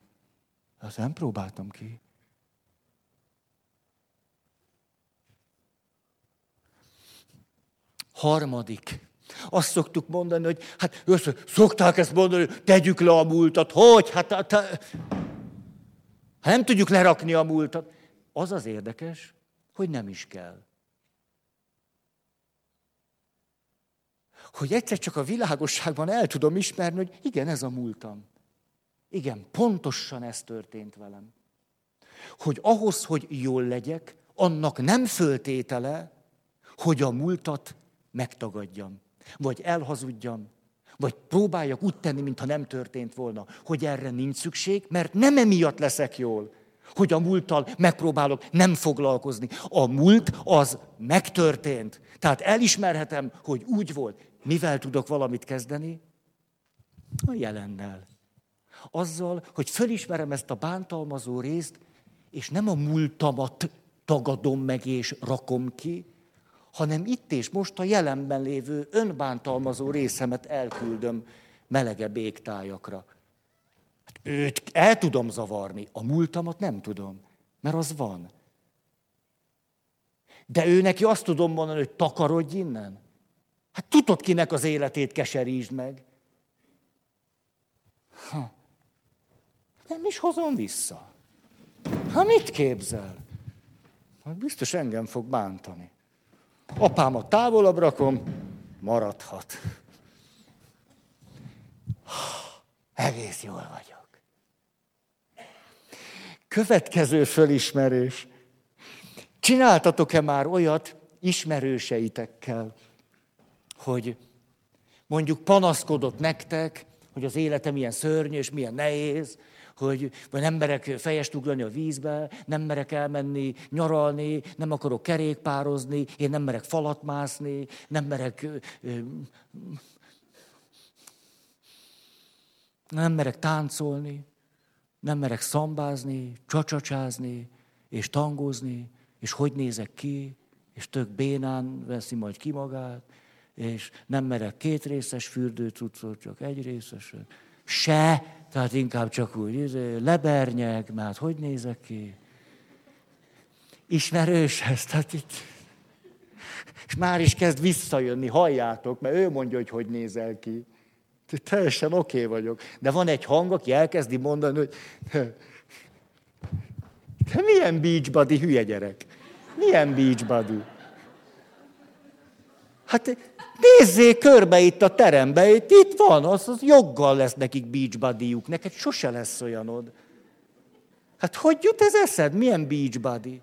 Azt nem próbáltam ki. Harmadik. Azt szoktuk mondani, hogy hát össze, szokták ezt mondani, hogy tegyük le a múltat. Hogy? Hát, hát, hát nem tudjuk lerakni a múltat. Az az érdekes, hogy nem is kell. Hogy egyszer csak a világosságban el tudom ismerni, hogy igen, ez a múltam. Igen, pontosan ez történt velem. Hogy ahhoz, hogy jól legyek, annak nem föltétele, hogy a múltat megtagadjam, vagy elhazudjam, vagy próbáljak úgy tenni, mintha nem történt volna, hogy erre nincs szükség, mert nem emiatt leszek jól, hogy a múlttal megpróbálok nem foglalkozni. A múlt az megtörtént. Tehát elismerhetem, hogy úgy volt. Mivel tudok valamit kezdeni? A jelennel. Azzal, hogy fölismerem ezt a bántalmazó részt, és nem a múltamat tagadom meg és rakom ki, hanem itt és most a jelenben lévő önbántalmazó részemet elküldöm melegebb égtájakra. Hát őt el tudom zavarni, a múltamat nem tudom, mert az van. De ő neki azt tudom mondani, hogy takarodj innen. Hát tudod, kinek az életét keserítsd meg. Ha. Nem is hozom vissza. Ha mit képzel? Hát biztos engem fog bántani. Apámat távolabb rakom, maradhat. Egész jól vagyok. Következő fölismerés. Csináltatok-e már olyat ismerőseitekkel, hogy mondjuk panaszkodott nektek, hogy az életem milyen szörnyű és milyen nehéz, hogy vagy nem merek fejest ugrani a vízbe, nem merek elmenni nyaralni, nem akarok kerékpározni, én nem merek falat mászni, nem merek nem merek táncolni, nem merek szambázni, csacsacsázni, és tangózni, és hogy nézek ki, és tök bénán veszi majd ki magát, és nem merek két részes fürdőcuccot, csak egy részeset. Se, tehát inkább csak úgy, lebernyeg, mert hogy nézek ki? Ismerős ez, tehát itt... És már is kezd visszajönni, halljátok, mert ő mondja, hogy hogy nézel ki. Teljesen oké okay vagyok. De van egy hang, aki elkezdi mondani, hogy te milyen beach buddy, hülye gyerek? Milyen beach buddy? Hát nézzék körbe itt a terembe, itt, itt van, az, az joggal lesz nekik beach buddy neked sose lesz olyanod. Hát hogy jut ez eszed? Milyen beach buddy?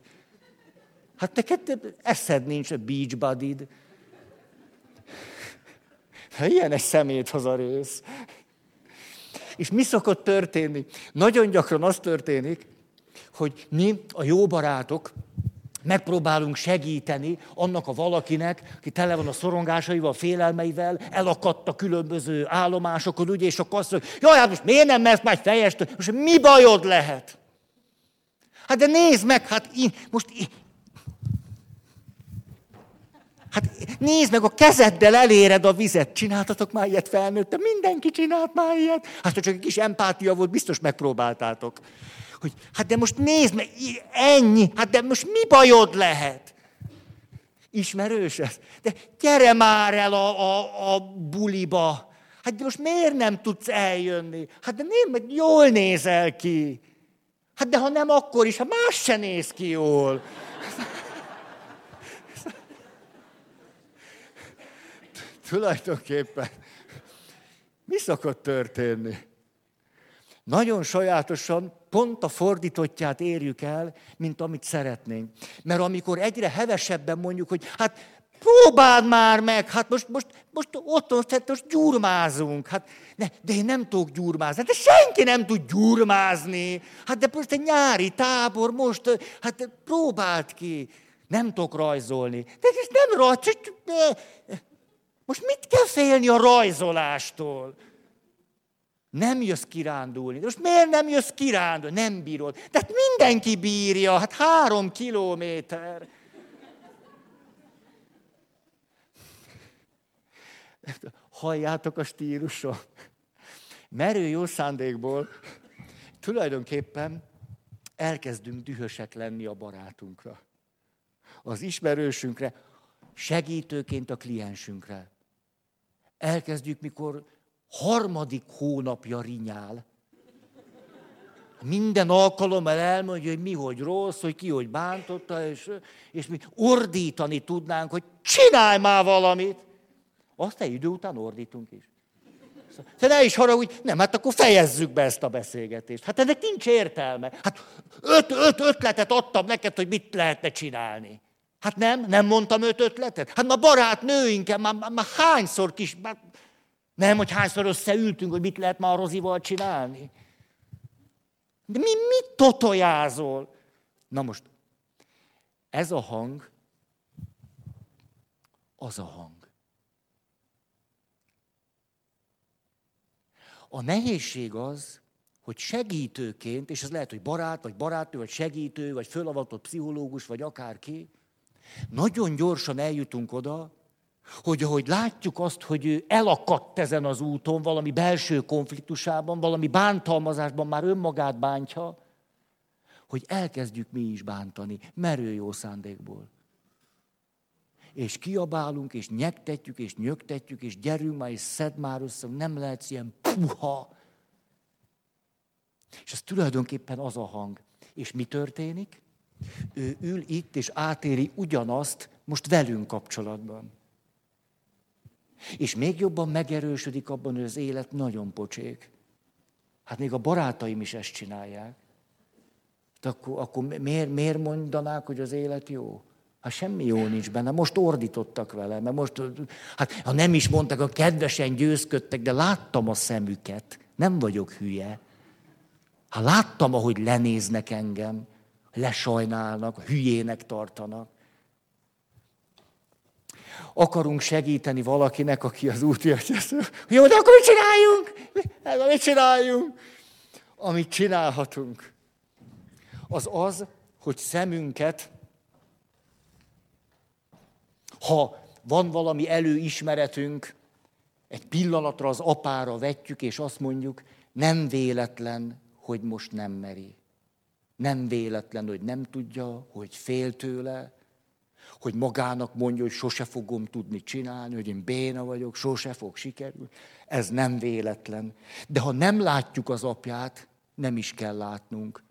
Hát neked eszed nincs a beach buddy Hát ilyen egy szemét hoz a rész. És mi szokott történni? Nagyon gyakran az történik, hogy mi, a jó barátok, megpróbálunk segíteni annak a valakinek, aki tele van a szorongásaival, a félelmeivel, elakadt a különböző állomásokon, ugye, és akkor azt mondja, jaj, hát most miért nem mersz már fejest? Most mi bajod lehet? Hát de nézd meg, hát én, most én, Hát nézd meg, a kezeddel eléred a vizet. Csináltatok már ilyet felnőttem? Mindenki csinált már ilyet. Hát ha csak egy kis empátia volt, biztos megpróbáltátok hogy hát de most nézd meg, ennyi, hát de most mi bajod lehet? Ismerős ez? De gyere már el a, a, a buliba. Hát de most miért nem tudsz eljönni? Hát de nézd meg, jól nézel ki. Hát de ha nem, akkor is, hát más se néz ki jól. Tulajdonképpen mi szokott történni? Nagyon sajátosan pont a fordítottját érjük el, mint amit szeretnénk. Mert amikor egyre hevesebben mondjuk, hogy hát próbáld már meg, hát most, most, most otthon, tehát most gyurmázunk. Hát, ne, de én nem tudok gyurmázni. De senki nem tud gyurmázni. Hát de most egy nyári tábor, most, hát próbáld ki. Nem tudok rajzolni. De ez nem rajz, most mit kell félni a rajzolástól? Nem jössz kirándulni. De most miért nem jössz kirándulni? Nem bírod. De hát mindenki bírja, hát három kilométer. Halljátok a stílusom? merő jó szándékból tulajdonképpen elkezdünk dühösek lenni a barátunkra, az ismerősünkre, segítőként a kliensünkre. Elkezdjük, mikor harmadik hónapja rinyál. Minden alkalommal elmondja, hogy mi hogy rossz, hogy ki hogy bántotta, és, és mi ordítani tudnánk, hogy csinálj már valamit. Azt egy idő után ordítunk is. Te ne is haragudj, nem, hát akkor fejezzük be ezt a beszélgetést. Hát ennek nincs értelme. Hát öt, öt ötletet adtam neked, hogy mit lehetne csinálni. Hát nem, nem mondtam öt ötletet? Hát ma barát nőinken, már, már, már hányszor kis, már, nem, hogy hányszor összeültünk, hogy mit lehet már a Rozival csinálni. De mi mit totojázol? Na most, ez a hang, az a hang. A nehézség az, hogy segítőként, és ez lehet, hogy barát, vagy barátnő, vagy segítő, vagy fölavatott pszichológus, vagy akárki, nagyon gyorsan eljutunk oda, hogy ahogy látjuk azt, hogy ő elakadt ezen az úton, valami belső konfliktusában, valami bántalmazásban már önmagát bántja, hogy elkezdjük mi is bántani, merő jó szándékból. És kiabálunk, és nyektetjük, és nyögtetjük, és gyerünk már, és szed már össze, nem lehet ilyen puha. És ez tulajdonképpen az a hang. És mi történik? Ő ül itt, és átéri ugyanazt most velünk kapcsolatban. És még jobban megerősödik abban, hogy az élet nagyon pocsék. Hát még a barátaim is ezt csinálják. De akkor, akkor miért, miért mondanák, hogy az élet jó? Hát semmi jó nincs benne. Most ordítottak vele, mert most, hát ha nem is mondtak, a kedvesen győzködtek, de láttam a szemüket. Nem vagyok hülye. Hát láttam, ahogy lenéznek engem, lesajnálnak, hülyének tartanak akarunk segíteni valakinek, aki az útja, jó, de akkor mit csináljunk? Mit csináljunk? Amit csinálhatunk, az az, hogy szemünket, ha van valami előismeretünk, egy pillanatra az apára vetjük, és azt mondjuk, nem véletlen, hogy most nem meri. Nem véletlen, hogy nem tudja, hogy fél tőle, hogy magának mondja, hogy sose fogom tudni csinálni, hogy én béna vagyok, sose fog sikerülni. Ez nem véletlen. De ha nem látjuk az apját, nem is kell látnunk.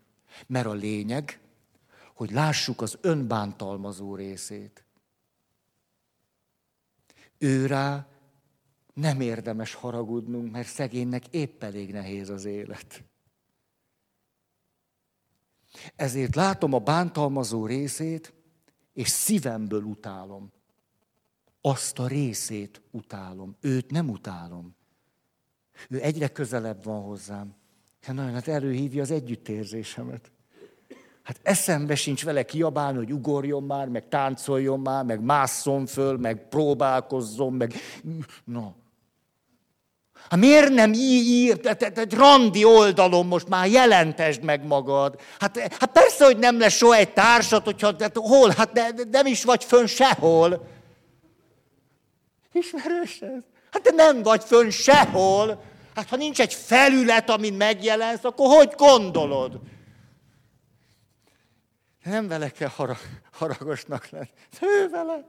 Mert a lényeg, hogy lássuk az önbántalmazó részét. Ő rá nem érdemes haragudnunk, mert szegénynek épp elég nehéz az élet. Ezért látom a bántalmazó részét, és szívemből utálom. Azt a részét utálom. Őt nem utálom. Ő egyre közelebb van hozzám. Hát nagyon, hát előhívja az együttérzésemet. Hát eszembe sincs vele kiabálni, hogy ugorjon már, meg táncoljon már, meg másszon föl, meg próbálkozzon, meg... No. Hát miért nem írt egy randi oldalon most már jelentesd meg magad? Hát, hát persze, hogy nem lesz soha egy társat, hogyha hát hol, hát de, de nem is vagy fönn sehol. Ismerős ez? Hát te nem vagy fönn sehol. Hát ha nincs egy felület, amin megjelensz, akkor hogy gondolod? Nem vele kell harag, haragosnak lenni. Ő vele.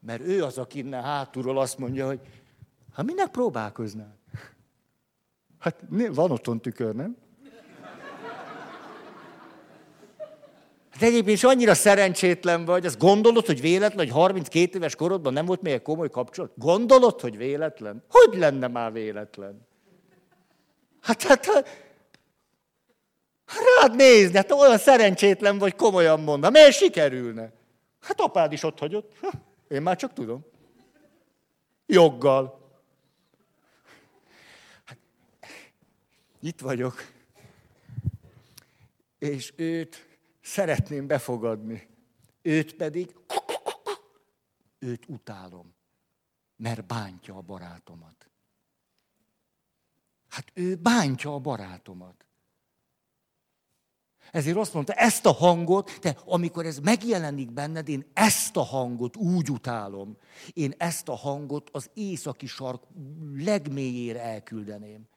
Mert ő az, aki innen hátulról azt mondja, hogy Hát minek próbálkoznál? Hát van otthon tükör, nem? Hát egyébként is annyira szerencsétlen vagy, azt gondolod, hogy véletlen, hogy 32 éves korodban nem volt még egy komoly kapcsolat? Gondolod, hogy véletlen? Hogy lenne már véletlen? Hát, hát, hát rád nézni, hát olyan szerencsétlen vagy, komolyan mondom. Miért sikerülne? Hát apád is ott hagyott. Én már csak tudom. Joggal. Itt vagyok, és őt szeretném befogadni. Őt pedig, őt utálom, mert bántja a barátomat. Hát ő bántja a barátomat. Ezért azt mondta, ezt a hangot, te amikor ez megjelenik benned, én ezt a hangot úgy utálom. Én ezt a hangot az északi sark legmélyére elküldeném.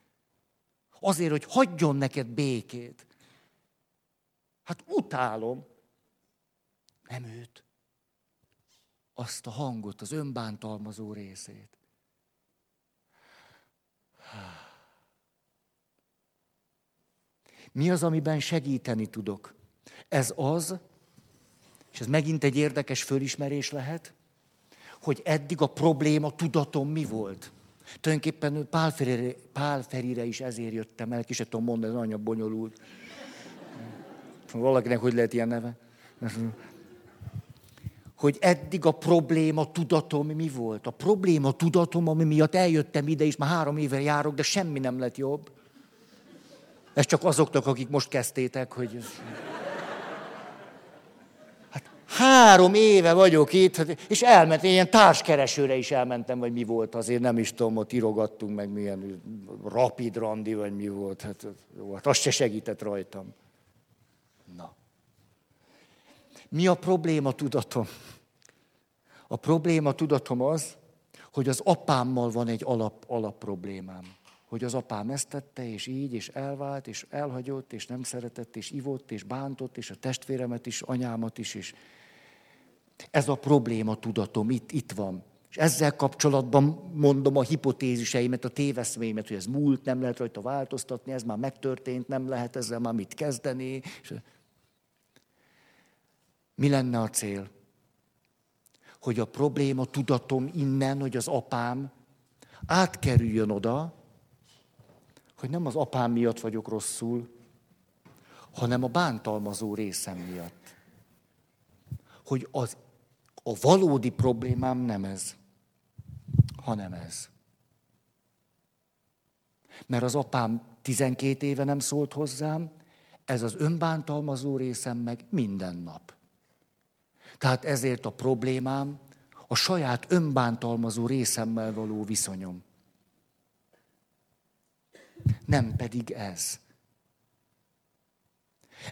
Azért, hogy hagyjon neked békét. Hát utálom. Nem őt. Azt a hangot, az önbántalmazó részét. Mi az, amiben segíteni tudok? Ez az, és ez megint egy érdekes fölismerés lehet, hogy eddig a probléma tudatom mi volt. Tulajdonképpen Pál Ferire, Pál Ferire is ezért jöttem el, ki se tudom mondani, ez nagyon bonyolult. Valakinek hogy lehet ilyen neve? Hogy eddig a probléma tudatom mi volt. A probléma tudatom, ami miatt eljöttem ide, és már három éve járok, de semmi nem lett jobb. Ez csak azoknak, akik most kezdtétek, hogy... Hát három éve vagyok itt, hát- és elmentem, ilyen társkeresőre is elmentem, vagy mi volt azért, nem is tudom, ott irogattunk meg milyen rapid randi, vagy mi volt. Hát, jó, hát az se segített rajtam. Na. Mi a probléma tudatom? A probléma tudatom az, hogy az apámmal van egy alap, alap problémám hogy az apám ezt tette, és így, és elvált, és elhagyott, és nem szeretett, és ivott, és bántott, és a testvéremet is, anyámat is, és ez a probléma tudatom itt, itt van. És ezzel kapcsolatban mondom a hipotéziseimet, a téveszméimet, hogy ez múlt, nem lehet rajta változtatni, ez már megtörtént, nem lehet ezzel már mit kezdeni. Mi lenne a cél? Hogy a probléma tudatom innen, hogy az apám átkerüljön oda, hogy nem az apám miatt vagyok rosszul, hanem a bántalmazó részem miatt. Hogy az, a valódi problémám nem ez, hanem ez. Mert az apám 12 éve nem szólt hozzám, ez az önbántalmazó részem meg minden nap. Tehát ezért a problémám a saját önbántalmazó részemmel való viszonyom nem pedig ez.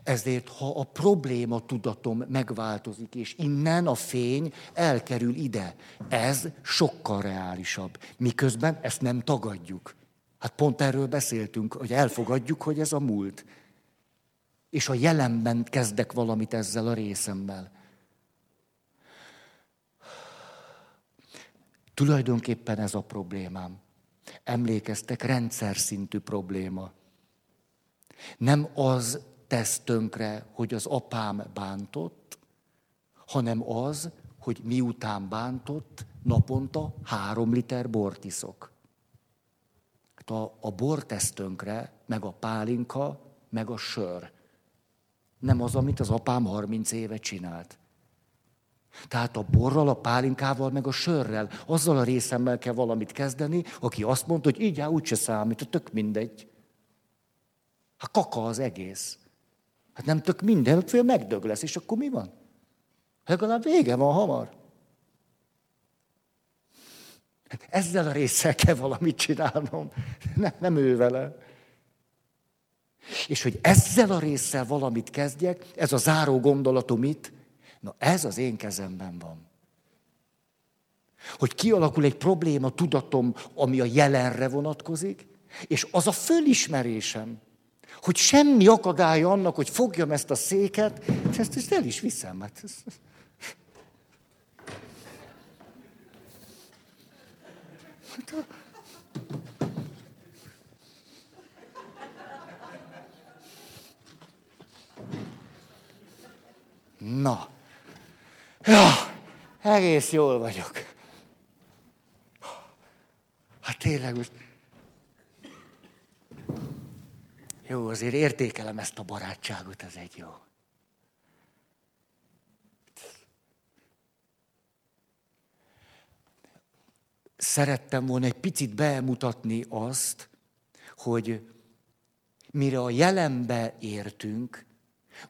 Ezért, ha a probléma tudatom megváltozik, és innen a fény elkerül ide, ez sokkal reálisabb. Miközben ezt nem tagadjuk. Hát pont erről beszéltünk, hogy elfogadjuk, hogy ez a múlt. És a jelenben kezdek valamit ezzel a részemmel. Tulajdonképpen ez a problémám emlékeztek, rendszer szintű probléma. Nem az tesz tönkre, hogy az apám bántott, hanem az, hogy miután bántott, naponta három liter bort iszok. Hát a, a bor tesz tönkre, meg a pálinka, meg a sör. Nem az, amit az apám 30 éve csinált. Tehát a borral, a pálinkával, meg a sörrel, azzal a részemmel kell valamit kezdeni, aki azt mondta, hogy így áll, úgyse számít, tök mindegy. Hát kaka az egész. Hát nem tök minden, fél megdög lesz, és akkor mi van? Legalább vége van hamar. Hát ezzel a résszel kell valamit csinálnom, nem, nem ő vele. És hogy ezzel a résszel valamit kezdjek, ez a záró gondolatom itt, Na ez az én kezemben van. Hogy kialakul egy probléma tudatom, ami a jelenre vonatkozik, és az a fölismerésem, hogy semmi akadálya annak, hogy fogjam ezt a széket, és ezt, ezt el is viszem. Hát ez... Na, Ja, egész jól vagyok. Hát tényleg most... Jó, azért értékelem ezt a barátságot, ez egy jó. Szerettem volna egy picit bemutatni azt, hogy mire a jelenbe értünk,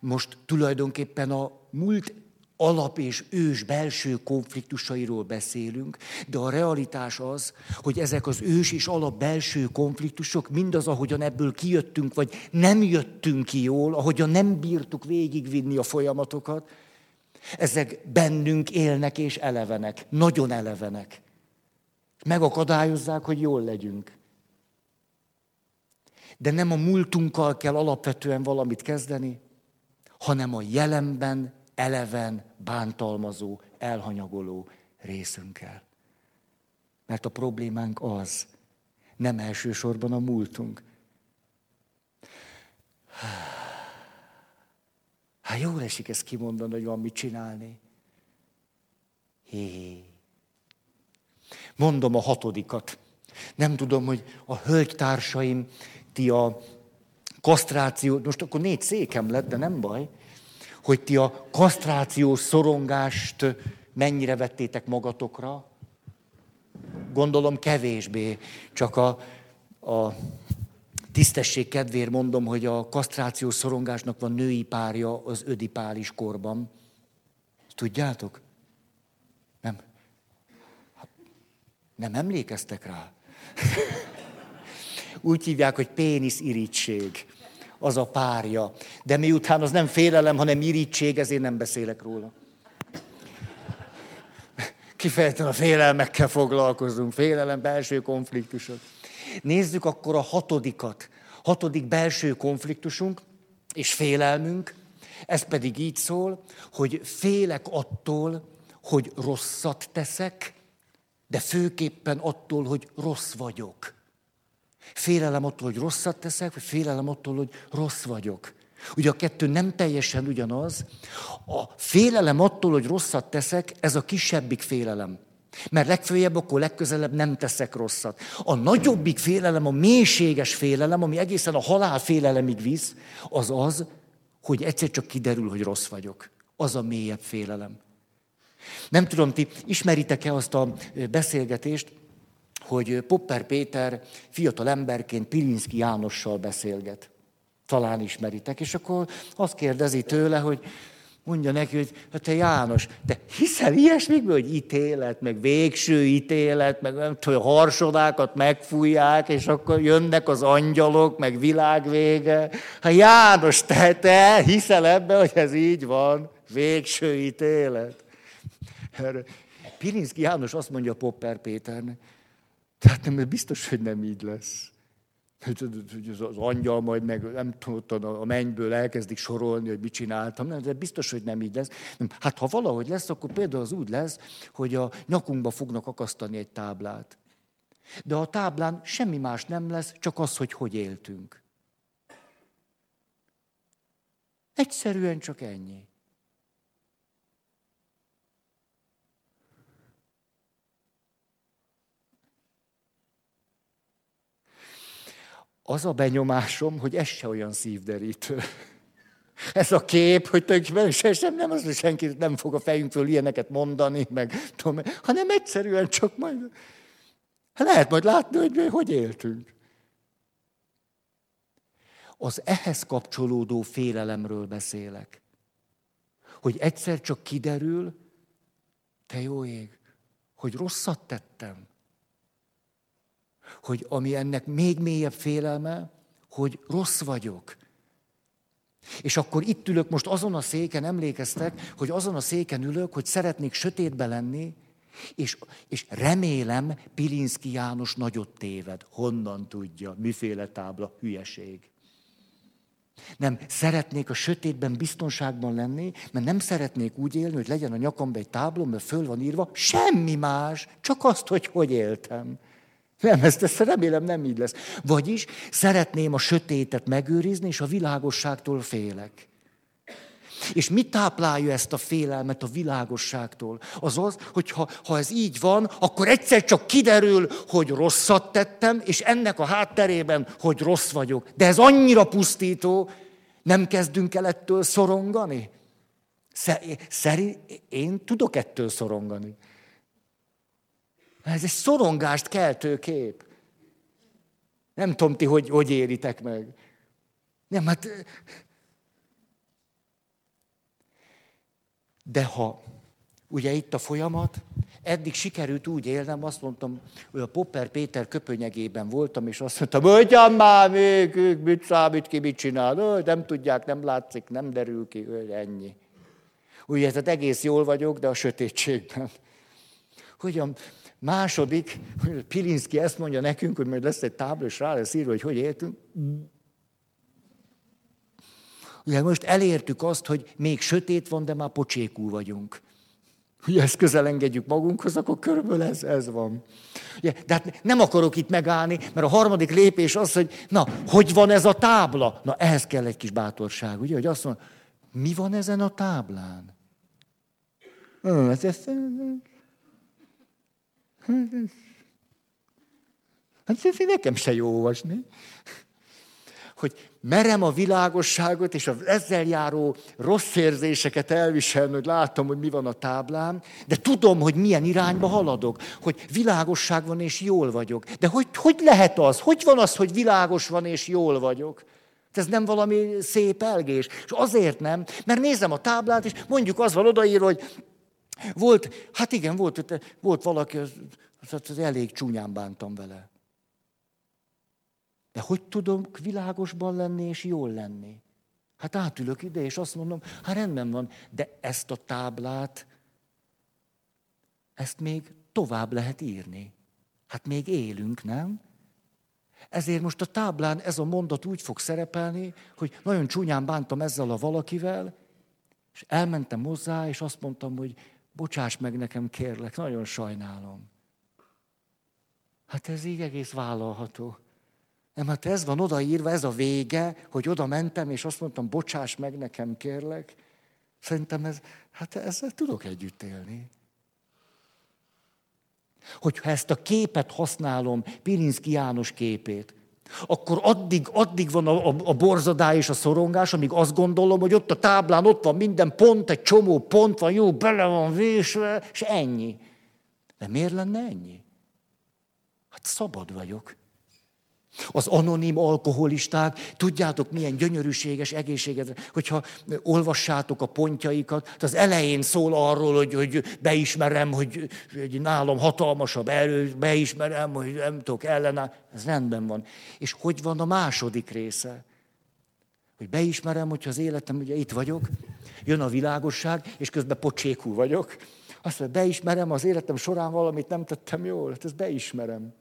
most tulajdonképpen a múlt alap és ős belső konfliktusairól beszélünk, de a realitás az, hogy ezek az ős és alap belső konfliktusok mindaz, ahogyan ebből kijöttünk, vagy nem jöttünk ki jól, ahogyan nem bírtuk végigvinni a folyamatokat, ezek bennünk élnek és elevenek, nagyon elevenek. Megakadályozzák, hogy jól legyünk. De nem a múltunkkal kell alapvetően valamit kezdeni, hanem a jelenben eleven, bántalmazó, elhanyagoló részünkkel. Mert a problémánk az, nem elsősorban a múltunk. Hát jól esik ezt kimondani, hogy van mit csinálni. Hé. Mondom a hatodikat. Nem tudom, hogy a hölgytársaim, ti a kasztráció, most akkor négy székem lett, de nem baj, hogy ti a kasztrációs szorongást mennyire vettétek magatokra. Gondolom kevésbé, csak a, a tisztesség kedvéért mondom, hogy a kasztrációs szorongásnak van női párja az ödipális korban. Tudjátok? Nem. Nem emlékeztek rá? Úgy hívják, hogy pénisz irítség. Az a párja. De miután az nem félelem, hanem irítség, ezért nem beszélek róla. Kifejezetten a félelmekkel foglalkozunk. Félelem, belső konfliktusok. Nézzük akkor a hatodikat. Hatodik belső konfliktusunk és félelmünk, ez pedig így szól, hogy félek attól, hogy rosszat teszek, de főképpen attól, hogy rossz vagyok. Félelem attól, hogy rosszat teszek, vagy félelem attól, hogy rossz vagyok. Ugye a kettő nem teljesen ugyanaz. A félelem attól, hogy rosszat teszek, ez a kisebbik félelem. Mert legfőjebb, akkor legközelebb nem teszek rosszat. A nagyobbik félelem, a mélységes félelem, ami egészen a halál félelemig visz, az az, hogy egyszer csak kiderül, hogy rossz vagyok. Az a mélyebb félelem. Nem tudom, ti ismeritek-e azt a beszélgetést, hogy Popper Péter fiatal emberként Pilinszki Jánossal beszélget. Talán ismeritek. És akkor azt kérdezi tőle, hogy mondja neki, hogy hát te János, te hiszel ilyesmikből, hogy ítélet, meg végső ítélet, meg nem tudom, harsodákat megfújják, és akkor jönnek az angyalok, meg világvége. Hát János, te, te hiszel ebbe, hogy ez így van, végső ítélet. Pirinszki János azt mondja Popper Péternek, tehát nem, biztos, hogy nem így lesz hogy az angyal majd meg nem tudom, a mennyből elkezdik sorolni, hogy mit csináltam, nem, de biztos, hogy nem így lesz. Hát ha valahogy lesz, akkor például az úgy lesz, hogy a nyakunkba fognak akasztani egy táblát. De a táblán semmi más nem lesz, csak az, hogy hogy éltünk. Egyszerűen csak ennyi. Az a benyomásom, hogy ez se olyan szívderítő. Ez a kép, hogy tulajdonképpen se, sem nem az, hogy senki nem fog a fejünkről ilyeneket mondani, meg tudom, hanem egyszerűen csak majd, hát lehet majd látni, hogy hogy éltünk. Az ehhez kapcsolódó félelemről beszélek. Hogy egyszer csak kiderül, te jó ég, hogy rosszat tettem hogy ami ennek még mélyebb félelme, hogy rossz vagyok. És akkor itt ülök most azon a széken, emlékeztek, hogy azon a széken ülök, hogy szeretnék sötétbe lenni, és, és remélem Pilinszki János nagyot téved. Honnan tudja? Miféle tábla? Hülyeség. Nem, szeretnék a sötétben biztonságban lenni, mert nem szeretnék úgy élni, hogy legyen a nyakamban egy táblom, mert föl van írva, semmi más, csak azt, hogy hogy éltem. Nem, ezt, ezt remélem nem így lesz. Vagyis szeretném a sötétet megőrizni, és a világosságtól félek. És mit táplálja ezt a félelmet a világosságtól? Az az, hogy ha, ha ez így van, akkor egyszer csak kiderül, hogy rosszat tettem, és ennek a hátterében, hogy rossz vagyok. De ez annyira pusztító, nem kezdünk el ettől szorongani? Szerint én tudok ettől szorongani. Ez egy szorongást keltő kép. Nem tudom ti, hogy, hogy éritek meg. Nem, hát... De ha, ugye itt a folyamat, eddig sikerült úgy élnem, azt mondtam, hogy a Popper Péter köpönyegében voltam, és azt mondtam, hogy már még, mit számít ki, mit csinál, nem tudják, nem látszik, nem derül ki, ennyi. Ugye, tehát egész jól vagyok, de a sötétségben. Hogyan második, Pilinszki ezt mondja nekünk, hogy majd lesz egy tábla, és rá lesz írva, hogy hogy éltünk. Ugye most elértük azt, hogy még sötét van, de már pocsékul vagyunk. Ugye ezt közel engedjük magunkhoz, akkor körülbelül ez, ez van. Ugye, de hát nem akarok itt megállni, mert a harmadik lépés az, hogy na, hogy van ez a tábla? Na, ehhez kell egy kis bátorság, ugye, hogy azt mondja, mi van ezen a táblán? Hát ez, hát ez nekem se jó olvasni hogy merem a világosságot és az ezzel járó rossz érzéseket elviselni, hogy látom, hogy mi van a táblán, de tudom, hogy milyen irányba haladok, hogy világosság van és jól vagyok. De hogy, hogy lehet az? Hogy van az, hogy világos van és jól vagyok? Ez nem valami szép elgés. És azért nem, mert nézem a táblát, és mondjuk az van odaírva, hogy volt, hát igen, volt, volt valaki, az, az, az elég csúnyán bántam vele. De hogy tudok világosban lenni és jól lenni? Hát átülök ide, és azt mondom, hát rendben van, de ezt a táblát, ezt még tovább lehet írni. Hát még élünk, nem? Ezért most a táblán ez a mondat úgy fog szerepelni, hogy nagyon csúnyán bántam ezzel a valakivel, és elmentem hozzá, és azt mondtam, hogy bocsáss meg nekem, kérlek, nagyon sajnálom. Hát ez így egész vállalható. Nem, hát ez van odaírva, ez a vége, hogy oda mentem, és azt mondtam, bocsáss meg nekem, kérlek. Szerintem ez, hát ezzel tudok együtt élni. Hogyha ezt a képet használom, Pirinszki János képét, akkor addig, addig van a, a, a borzadály és a szorongás, amíg azt gondolom, hogy ott a táblán ott van minden pont, egy csomó pont van, jó, bele van vésve, és ennyi. De miért lenne ennyi? Hát szabad vagyok. Az anonim alkoholisták, tudjátok milyen gyönyörűséges, egészséges, hogyha olvassátok a pontjaikat, az elején szól arról, hogy, hogy beismerem, hogy, hogy nálam hatalmasabb erő, beismerem, hogy nem tudok ellenáll. Ez rendben van. És hogy van a második része? Hogy beismerem, hogyha az életem, ugye itt vagyok, jön a világosság, és közben pocsékú vagyok. Azt mondja, beismerem az életem során valamit nem tettem jól, hát ezt beismerem.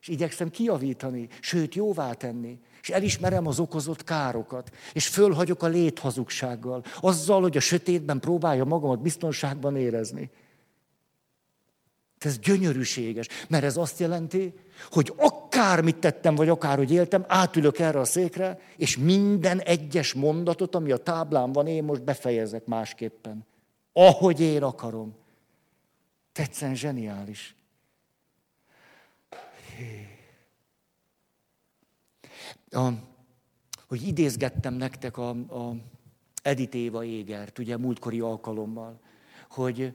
És igyekszem kiavítani, sőt jóvá tenni. És elismerem az okozott károkat. És fölhagyok a léthazugsággal. Azzal, hogy a sötétben próbálja magamat biztonságban érezni. Ez gyönyörűséges, mert ez azt jelenti, hogy akármit tettem, vagy akárhogy éltem, átülök erre a székre, és minden egyes mondatot, ami a táblán van, én most befejezek másképpen. Ahogy én akarom. Tetszen zseniális. A, hogy idézgettem nektek a, a Edith Éva Égert, ugye múltkori alkalommal, hogy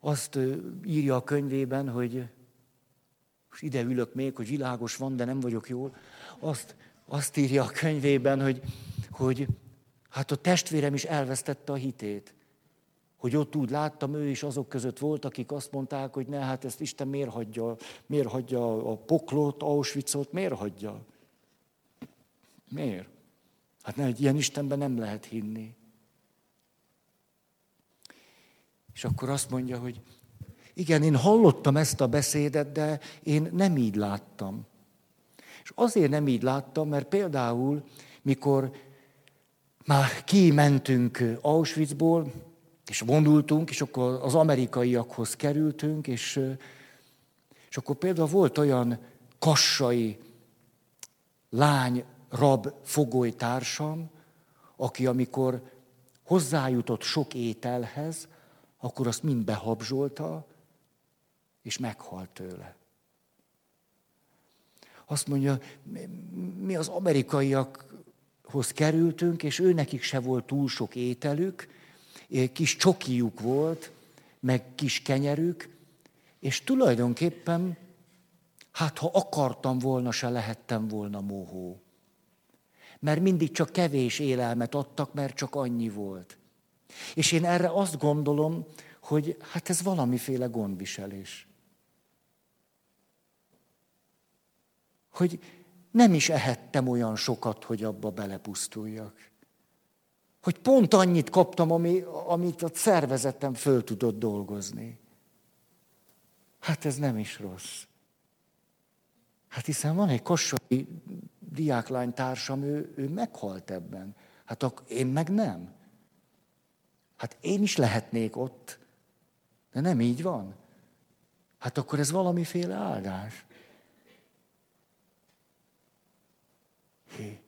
azt írja a könyvében, hogy most ide ülök még, hogy világos van, de nem vagyok jól, azt, azt írja a könyvében, hogy, hogy hát a testvérem is elvesztette a hitét hogy ott úgy láttam, ő is azok között volt, akik azt mondták, hogy ne, hát ezt Isten miért hagyja, miért hagyja a poklot, Auschwitzot, miért hagyja? Miért? Hát ne, egy ilyen Istenben nem lehet hinni. És akkor azt mondja, hogy igen, én hallottam ezt a beszédet, de én nem így láttam. És azért nem így láttam, mert például, mikor már kimentünk Auschwitzból, és vonultunk, és akkor az amerikaiakhoz kerültünk, és, és akkor például volt olyan kassai lány, rab, fogoly társam, aki amikor hozzájutott sok ételhez, akkor azt mind behabzsolta, és meghalt tőle. Azt mondja, mi az amerikaiakhoz kerültünk, és ő nekik se volt túl sok ételük, kis csokijuk volt, meg kis kenyerük, és tulajdonképpen, hát ha akartam volna, se lehettem volna mohó. Mert mindig csak kevés élelmet adtak, mert csak annyi volt. És én erre azt gondolom, hogy hát ez valamiféle gondviselés. Hogy nem is ehettem olyan sokat, hogy abba belepusztuljak. Hogy pont annyit kaptam, ami, amit a szervezetem föl tudott dolgozni. Hát ez nem is rossz. Hát hiszen van egy kossai diáklány társam, ő, ő meghalt ebben. Hát ak- én meg nem. Hát én is lehetnék ott, de nem így van. Hát akkor ez valamiféle áldás. Hé.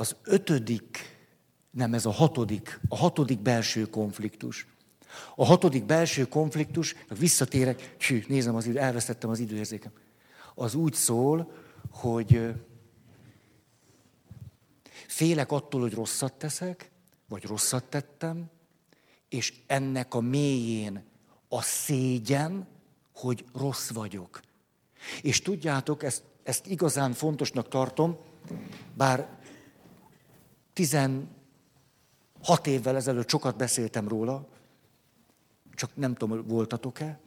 Az ötödik, nem ez a hatodik, a hatodik belső konfliktus. A hatodik belső konfliktus, visszatérek, hű, nézem az idő, elvesztettem az időérzékem. Az úgy szól, hogy félek attól, hogy rosszat teszek, vagy rosszat tettem, és ennek a mélyén a szégyen, hogy rossz vagyok. És tudjátok, ezt, ezt igazán fontosnak tartom, bár 16 évvel ezelőtt sokat beszéltem róla, csak nem tudom, voltatok-e,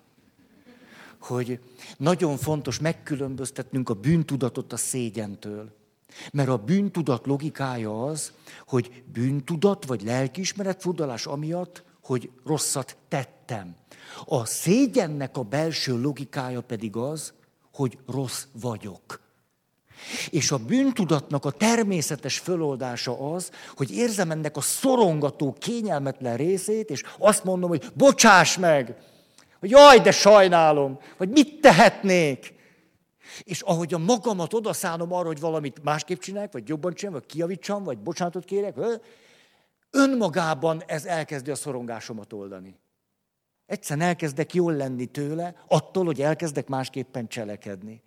hogy nagyon fontos megkülönböztetnünk a bűntudatot a szégyentől. Mert a bűntudat logikája az, hogy bűntudat vagy lelkiismeret furdalás amiatt, hogy rosszat tettem. A szégyennek a belső logikája pedig az, hogy rossz vagyok. És a bűntudatnak a természetes föloldása az, hogy érzem ennek a szorongató, kényelmetlen részét, és azt mondom, hogy bocsáss meg, hogy jaj, de sajnálom, vagy mit tehetnék. És ahogy a magamat odaszánom arra, hogy valamit másképp csinálok, vagy jobban csinálok, vagy kiavítsam, vagy bocsánatot kérek, önmagában ez elkezdi a szorongásomat oldani. Egyszerűen elkezdek jól lenni tőle, attól, hogy elkezdek másképpen cselekedni.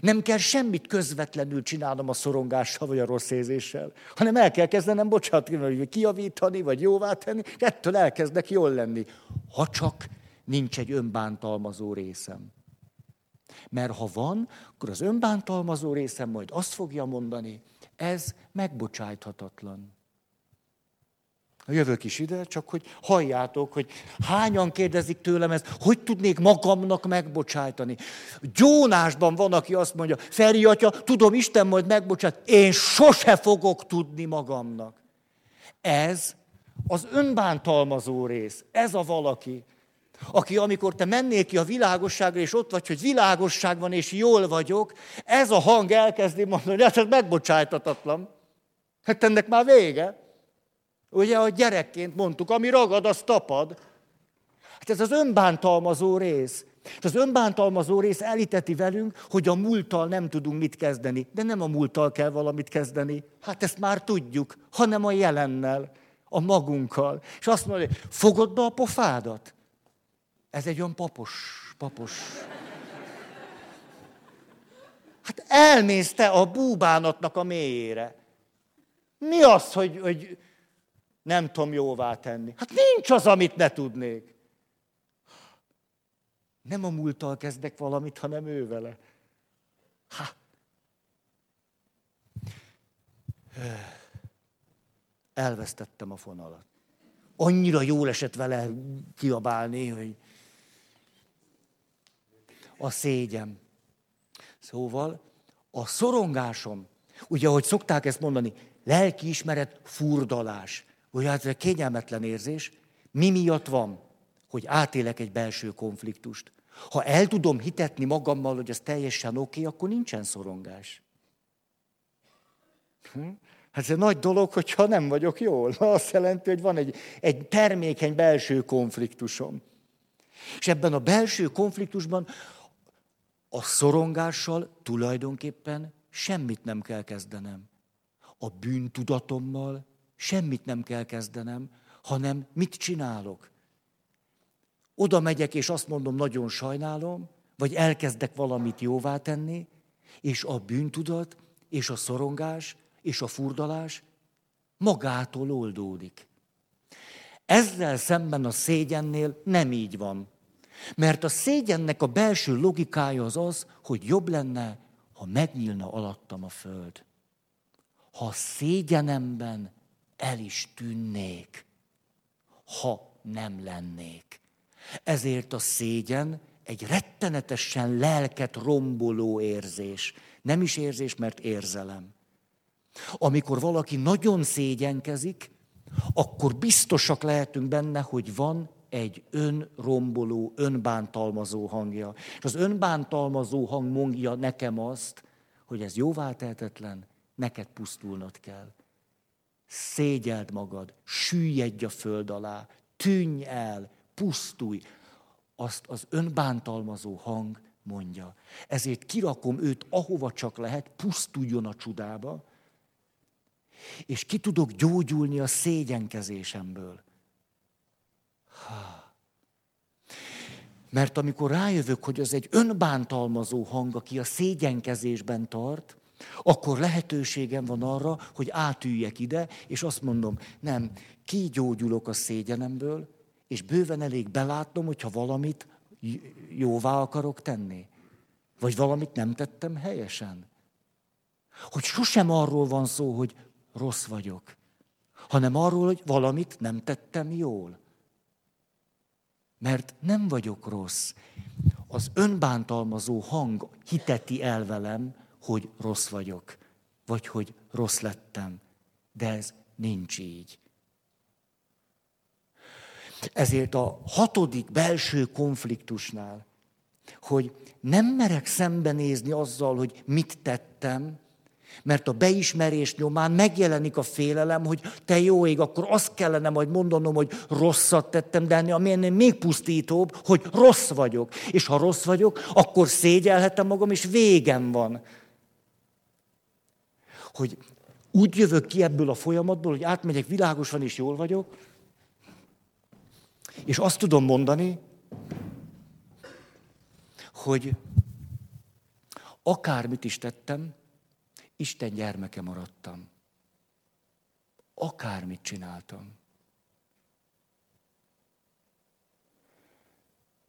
Nem kell semmit közvetlenül csinálnom a szorongással vagy a rossz érzéssel, hanem el kell kezdenem bocsátani, vagy kiavítani, vagy jóvá tenni, ettől elkezdek jól lenni. Ha csak nincs egy önbántalmazó részem. Mert ha van, akkor az önbántalmazó részem majd azt fogja mondani, ez megbocsájthatatlan. Jövök is ide, csak hogy halljátok, hogy hányan kérdezik tőlem ezt, hogy tudnék magamnak megbocsájtani. Gyónásban van, aki azt mondja, Feri atya, tudom, Isten majd megbocsát, én sose fogok tudni magamnak. Ez az önbántalmazó rész, ez a valaki, aki amikor te mennél ki a világosságra, és ott vagy, hogy világosság van, és jól vagyok, ez a hang elkezdi mondani, hogy hát ez megbocsájtatatlan. Hát ennek már vége. Ugye, a gyerekként mondtuk, ami ragad, az tapad. Hát ez az önbántalmazó rész. És az önbántalmazó rész elíteti velünk, hogy a múlttal nem tudunk mit kezdeni. De nem a múlttal kell valamit kezdeni. Hát ezt már tudjuk, hanem a jelennel, a magunkkal. És azt mondja, fogod be a pofádat? Ez egy olyan papos, papos. Hát elmész te a búbánatnak a mélyére. Mi az, hogy, hogy nem tudom jóvá tenni. Hát nincs az, amit ne tudnék. Nem a múlttal kezdek valamit, hanem ő vele. Ha. Elvesztettem a fonalat. Annyira jól esett vele kiabálni, hogy a szégyem. Szóval a szorongásom, ugye, ahogy szokták ezt mondani, lelkiismeret furdalás. Ugye hát ez egy kényelmetlen érzés. Mi miatt van, hogy átélek egy belső konfliktust? Ha el tudom hitetni magammal, hogy ez teljesen oké, okay, akkor nincsen szorongás. Hm? Hát ez egy nagy dolog, hogyha nem vagyok jól. Azt jelenti, hogy van egy, egy termékeny belső konfliktusom. És ebben a belső konfliktusban a szorongással tulajdonképpen semmit nem kell kezdenem. A bűntudatommal semmit nem kell kezdenem, hanem mit csinálok? Oda megyek, és azt mondom, nagyon sajnálom, vagy elkezdek valamit jóvá tenni, és a bűntudat, és a szorongás, és a furdalás magától oldódik. Ezzel szemben a szégyennél nem így van. Mert a szégyennek a belső logikája az az, hogy jobb lenne, ha megnyílna alattam a föld. ha szégyenemben el is tűnnék, ha nem lennék. Ezért a szégyen egy rettenetesen lelket romboló érzés. Nem is érzés, mert érzelem. Amikor valaki nagyon szégyenkezik, akkor biztosak lehetünk benne, hogy van egy önromboló, önbántalmazó hangja. És az önbántalmazó hang mondja nekem azt, hogy ez jóvá tehetetlen, neked pusztulnod kell. Szégyeld magad, süllyedj a föld alá, tűnj el, pusztulj. Azt az önbántalmazó hang mondja. Ezért kirakom őt, ahova csak lehet, pusztuljon a csudába, és ki tudok gyógyulni a szégyenkezésemből. Mert amikor rájövök, hogy az egy önbántalmazó hang, aki a szégyenkezésben tart, akkor lehetőségem van arra, hogy átüljek ide, és azt mondom, nem, kigyógyulok a szégyenemből, és bőven elég belátnom, hogyha valamit jóvá akarok tenni. Vagy valamit nem tettem helyesen. Hogy sosem arról van szó, hogy rossz vagyok, hanem arról, hogy valamit nem tettem jól. Mert nem vagyok rossz. Az önbántalmazó hang hiteti el velem, hogy rossz vagyok, vagy hogy rossz lettem. De ez nincs így. Ezért a hatodik belső konfliktusnál, hogy nem merek szembenézni azzal, hogy mit tettem, mert a beismerés nyomán megjelenik a félelem, hogy te jó ég, akkor azt kellene majd mondanom, hogy rosszat tettem, de ami ennél még pusztítóbb, hogy rossz vagyok. És ha rossz vagyok, akkor szégyelhetem magam, és végem van. Hogy úgy jövök ki ebből a folyamatból, hogy átmegyek világosan, és jól vagyok, és azt tudom mondani, hogy akármit is tettem, Isten gyermeke maradtam. Akármit csináltam.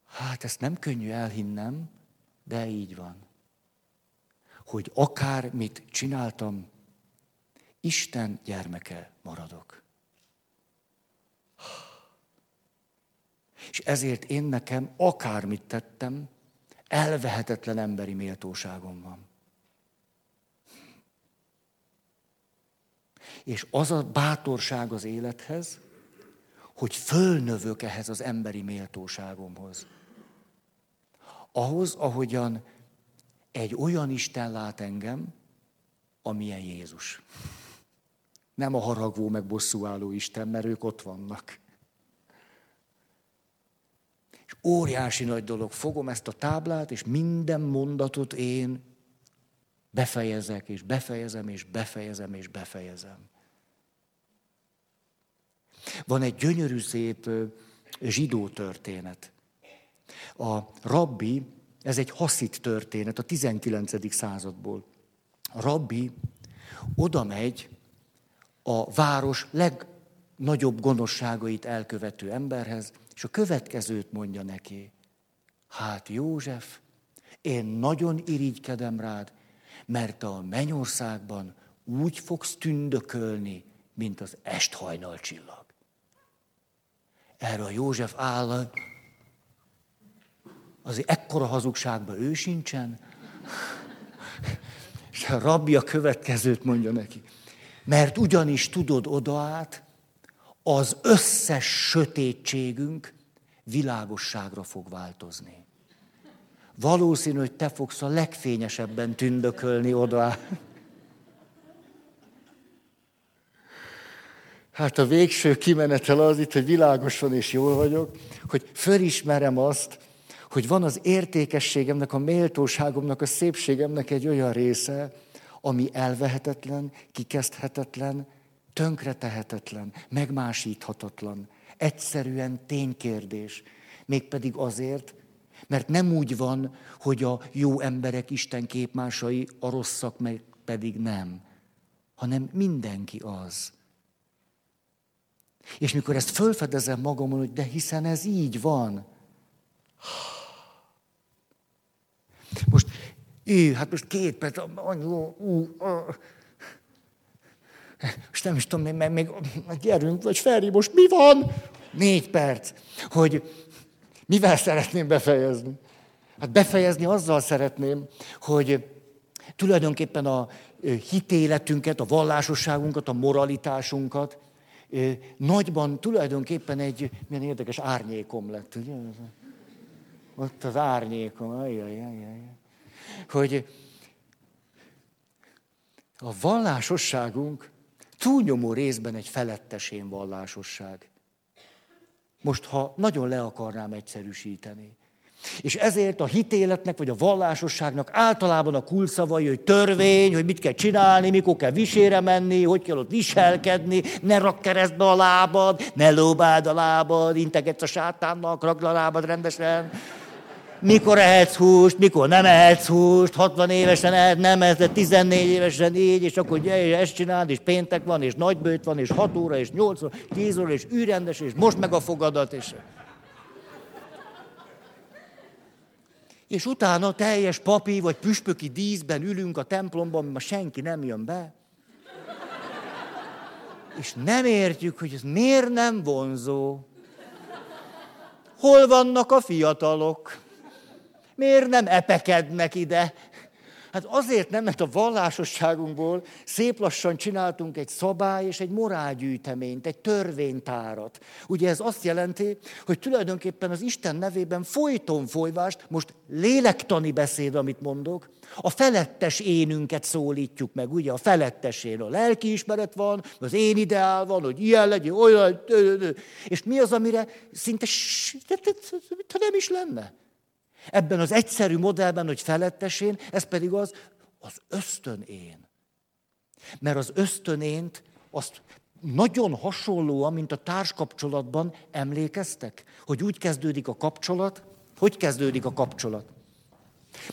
Hát ezt nem könnyű elhinnem, de így van. Hogy akármit csináltam, Isten gyermeke maradok. És ezért én nekem akármit tettem, elvehetetlen emberi méltóságom van. És az a bátorság az élethez, hogy fölnövök ehhez az emberi méltóságomhoz. Ahhoz, ahogyan egy olyan Isten lát engem, amilyen Jézus. Nem a haragvó meg bosszúálló Isten, mert ők ott vannak. És óriási nagy dolog, fogom ezt a táblát, és minden mondatot én befejezek, és befejezem, és befejezem, és befejezem. Van egy gyönyörű szép zsidó történet. A rabbi, ez egy haszit történet a 19. századból. A rabbi oda megy a város legnagyobb gonoszságait elkövető emberhez, és a következőt mondja neki. Hát József, én nagyon irigykedem rád, mert a mennyországban úgy fogsz tündökölni, mint az esthajnal csillag. Erre a József áll, azért ekkora hazugságban ő sincsen. És a rabbi a következőt mondja neki. Mert ugyanis tudod oda át, az összes sötétségünk világosságra fog változni. Valószínű, hogy te fogsz a legfényesebben tündökölni oda. Hát a végső kimenetel az itt, hogy világosan és jól vagyok, hogy fölismerem azt, hogy van az értékességemnek, a méltóságomnak, a szépségemnek egy olyan része, ami elvehetetlen, kikezdhetetlen, tönkretehetetlen, megmásíthatatlan. Egyszerűen ténykérdés. Mégpedig azért, mert nem úgy van, hogy a jó emberek Isten képmásai, a rosszak meg pedig nem, hanem mindenki az. És mikor ezt fölfedezem magamon, hogy de hiszen ez így van. Most, ő, hát most két perc, anyu, ú, most nem is tudom, még, még, még gyerünk, vagy Feri, most mi van? Négy perc. Hogy mivel szeretném befejezni? Hát befejezni azzal szeretném, hogy tulajdonképpen a hitéletünket, a vallásosságunkat, a moralitásunkat nagyban tulajdonképpen egy, milyen érdekes árnyékom lett, ugye? Ott az árnyékom, ajajajaj. Hogy a vallásosságunk túlnyomó részben egy felettesén vallásosság. Most, ha nagyon le akarnám egyszerűsíteni. És ezért a hitéletnek, vagy a vallásosságnak általában a kulszavai, hogy törvény, hogy mit kell csinálni, mikor kell visére menni, hogy kell ott viselkedni, ne rak keresztbe a lábad, ne lóbáld a lábad, integetsz a sátánnak, rakd a lábad rendesen mikor ehetsz húst, mikor nem ehetsz húst, 60 évesen ehet, nem ehet, de 14 évesen így, és akkor gyere, és ezt csináld, és péntek van, és nagybőt van, és 6 óra, és 8 óra, 10 óra, és űrendes, és most meg a fogadat, és... És utána teljes papi vagy püspöki díszben ülünk a templomban, mert senki nem jön be. És nem értjük, hogy ez miért nem vonzó. Hol vannak a fiatalok? Miért nem epekednek ide? Hát azért nem, mert a vallásosságunkból szép lassan csináltunk egy szabály és egy morálgyűjteményt, egy törvénytárat. Ugye ez azt jelenti, hogy tulajdonképpen az Isten nevében folyton folyvást, most lélektani beszéd, amit mondok, a felettes énünket szólítjuk meg, ugye a felettes én, a lelkiismeret van, az én ideál van, hogy ilyen legyen, olyan, és mi az, amire szinte, ha nem is lenne. Ebben az egyszerű modellben, hogy felettesén, ez pedig az, az ösztönén. Mert az ösztönént azt nagyon hasonlóan, mint a társkapcsolatban emlékeztek, hogy úgy kezdődik a kapcsolat, hogy kezdődik a kapcsolat.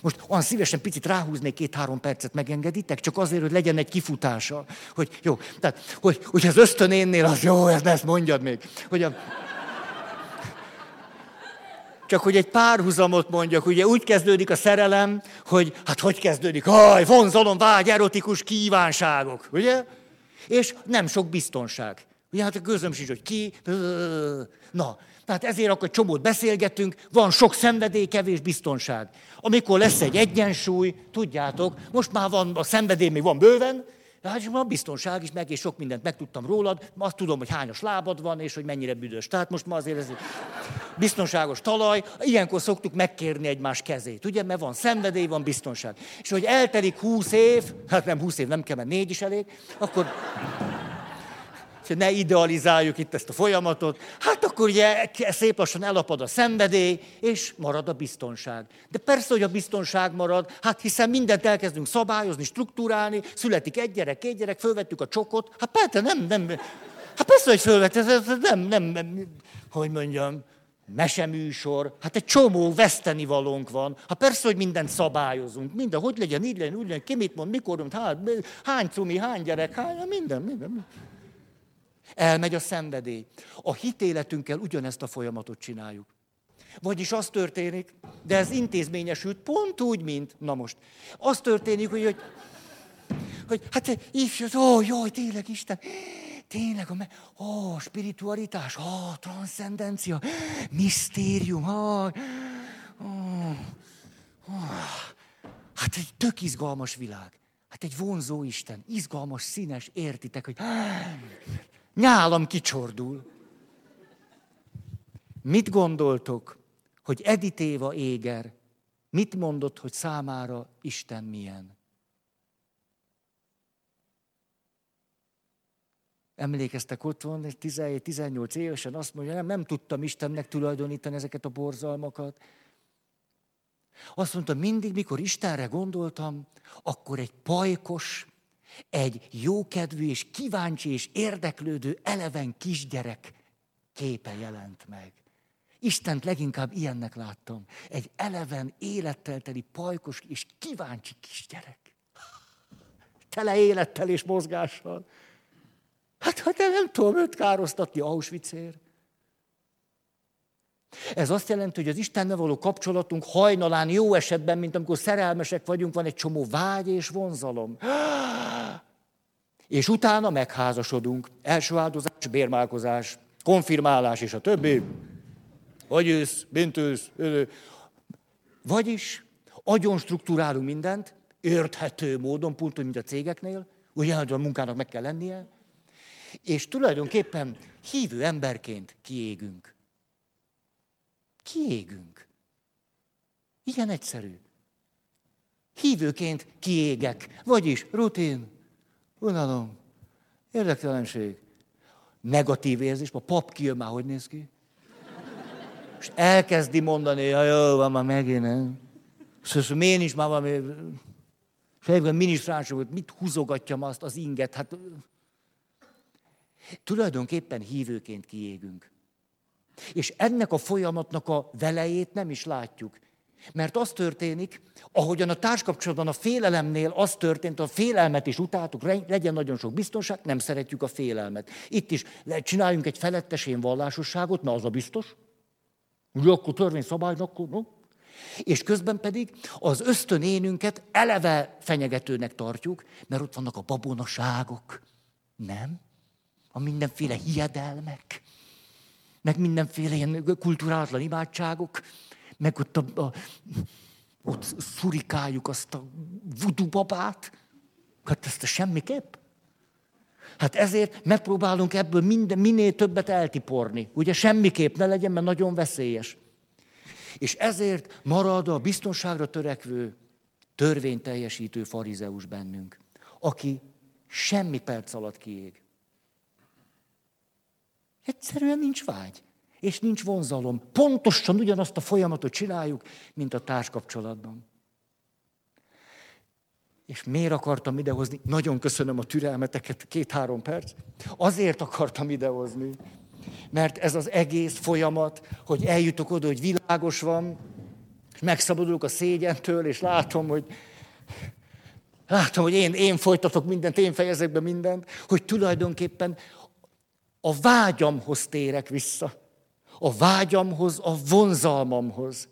Most olyan szívesen picit ráhúznék két-három percet, megengeditek? Csak azért, hogy legyen egy kifutása. Hogy jó, tehát, hogy, hogy az ösztönénnél az jó, ezt, ezt mondjad még. Hogy a, csak hogy egy párhuzamot mondjak, ugye úgy kezdődik a szerelem, hogy hát hogy kezdődik? Haj, vonzalom, vágy, erotikus kívánságok, ugye? És nem sok biztonság. Ugye hát a közöm sincs, hogy ki, na, tehát ezért akkor csomót beszélgetünk, van sok szenvedély, kevés biztonság. Amikor lesz egy egyensúly, tudjátok, most már van, a szenvedély még van bőven, Hát és a biztonság is meg, és sok mindent megtudtam rólad, azt tudom, hogy hányos lábad van, és hogy mennyire büdös. Tehát most ma azért ez biztonságos talaj, ilyenkor szoktuk megkérni egymás kezét, ugye, mert van szenvedély, van biztonság. És hogy eltelik húsz év, hát nem húsz év, nem kell, mert négy is elég, akkor ne idealizáljuk itt ezt a folyamatot, hát akkor ugye szép lassan elapad a szenvedély, és marad a biztonság. De persze, hogy a biztonság marad, hát hiszen mindent elkezdünk szabályozni, struktúrálni, születik egy gyerek, két gyerek, fölvettük a csokot, hát persze nem, nem, hát persze, hogy fölvett, ez, ez nem, nem, nem, hogy mondjam, meseműsor, hát egy csomó veszteni valónk van. Hát persze, hogy mindent szabályozunk, minden, hogy legyen, így legyen, úgy legyen, ki mit mond, mikor, hát, hány cumi, hány gyerek, hány, minden, minden. minden. Elmegy a szenvedély. A hitéletünkkel ugyanezt a folyamatot csináljuk. Vagyis az történik, de ez intézményesült pont úgy, mint, na most, az történik, hogy, hogy, hogy hát ifjú, ó, jaj, tényleg Isten, tényleg, a, ó, spiritualitás, ó, transzcendencia, misztérium, ó, ó, ó, hát egy tök izgalmas világ. Hát egy vonzó Isten, izgalmas, színes, értitek, hogy nyálam kicsordul. Mit gondoltok, hogy Editéva éger, mit mondott, hogy számára Isten milyen? Emlékeztek otthon, 17-18 évesen azt mondja, nem, nem tudtam Istennek tulajdonítani ezeket a borzalmakat. Azt mondta, mindig, mikor Istenre gondoltam, akkor egy pajkos, egy jókedvű és kíváncsi és érdeklődő eleven kisgyerek képe jelent meg. Istent leginkább ilyennek láttam. Egy eleven, élettel teli, pajkos és kíváncsi kisgyerek. Tele élettel és mozgással. Hát, hát nem tudom őt károsztatni Auschwitzért. Ez azt jelenti, hogy az Istennel való kapcsolatunk hajnalán jó esetben, mint amikor szerelmesek vagyunk, van egy csomó vágy és vonzalom. És utána megházasodunk. Első áldozás, bérmálkozás, konfirmálás és a többi. Vagy ősz, bintősz. Vagyis agyon struktúrálunk mindent, érthető módon, pont mint a cégeknél, ugye a munkának meg kell lennie, és tulajdonképpen hívő emberként kiégünk. Kiégünk. Igen egyszerű. Hívőként kiégek. Vagyis rutin, unalom, érdektelenség, negatív érzés. A pap kijön már, hogy néz ki. És elkezdi mondani, hogy jó, van már megint, nem? Szóval én is már valami... És egyébként minisztráns volt, mit húzogatjam azt az inget? Hát tulajdonképpen hívőként kiégünk. És ennek a folyamatnak a velejét nem is látjuk. Mert az történik, ahogyan a társkapcsolatban a félelemnél az történt, a félelmet is utáltuk, legyen nagyon sok biztonság, nem szeretjük a félelmet. Itt is csináljunk egy felettesén vallásosságot, na az a biztos. Ugye akkor törvényszabály, akkor no? És közben pedig az ösztönénünket eleve fenyegetőnek tartjuk, mert ott vannak a babonaságok. Nem? A mindenféle hiedelmek, meg mindenféle ilyen kulturátlan imádságok, meg ott, a, a, ott szurikáljuk azt a vudu babát. Hát ezt a semmiképp. Hát ezért megpróbálunk ebből minden, minél többet eltiporni. Ugye semmiképp ne legyen, mert nagyon veszélyes. És ezért marad a biztonságra törekvő, törvényteljesítő farizeus bennünk, aki semmi perc alatt kiég. Egyszerűen nincs vágy, és nincs vonzalom. Pontosan ugyanazt a folyamatot csináljuk, mint a társkapcsolatban. És miért akartam idehozni? Nagyon köszönöm a türelmeteket, két-három perc. Azért akartam idehozni, mert ez az egész folyamat, hogy eljutok oda, hogy világos van, és megszabadulok a szégyentől, és látom, hogy látom, hogy én, én folytatok mindent, én fejezek be mindent, hogy tulajdonképpen a vágyamhoz térek vissza. A vágyamhoz, a vonzalmamhoz.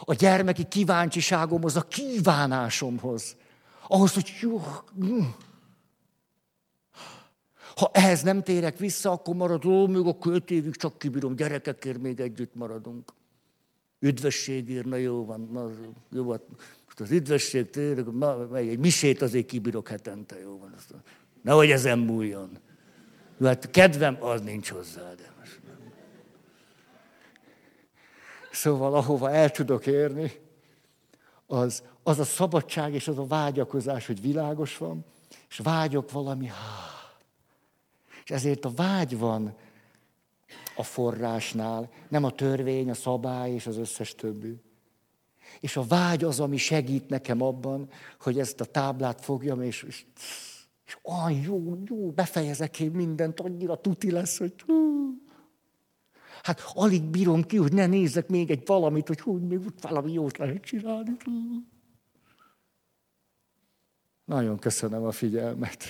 A gyermeki kíváncsiságomhoz, a kívánásomhoz. Ahhoz, hogy jó, mm. ha ehhez nem térek vissza, akkor marad, ó, még a öt évig csak kibírom, gyerekekért még együtt maradunk. Üdvességért, na jó van, na, jó van. Most az üdvesség tényleg, egy misét azért kibírok hetente, jó van. Nehogy ezen múljon. Jó, hát kedvem az nincs hozzá, de most. Szóval ahova el tudok érni, az, az a szabadság és az a vágyakozás, hogy világos van, és vágyok valami. És ezért a vágy van a forrásnál, nem a törvény, a szabály és az összes többi. És a vágy az, ami segít nekem abban, hogy ezt a táblát fogjam, és, és és olyan jó, jó, befejezek én mindent, annyira tuti lesz, hogy hú. Hát alig bírom ki, hogy ne nézzek még egy valamit, hogy hú, még ott valami jót lehet csinálni. Nagyon köszönöm a figyelmet.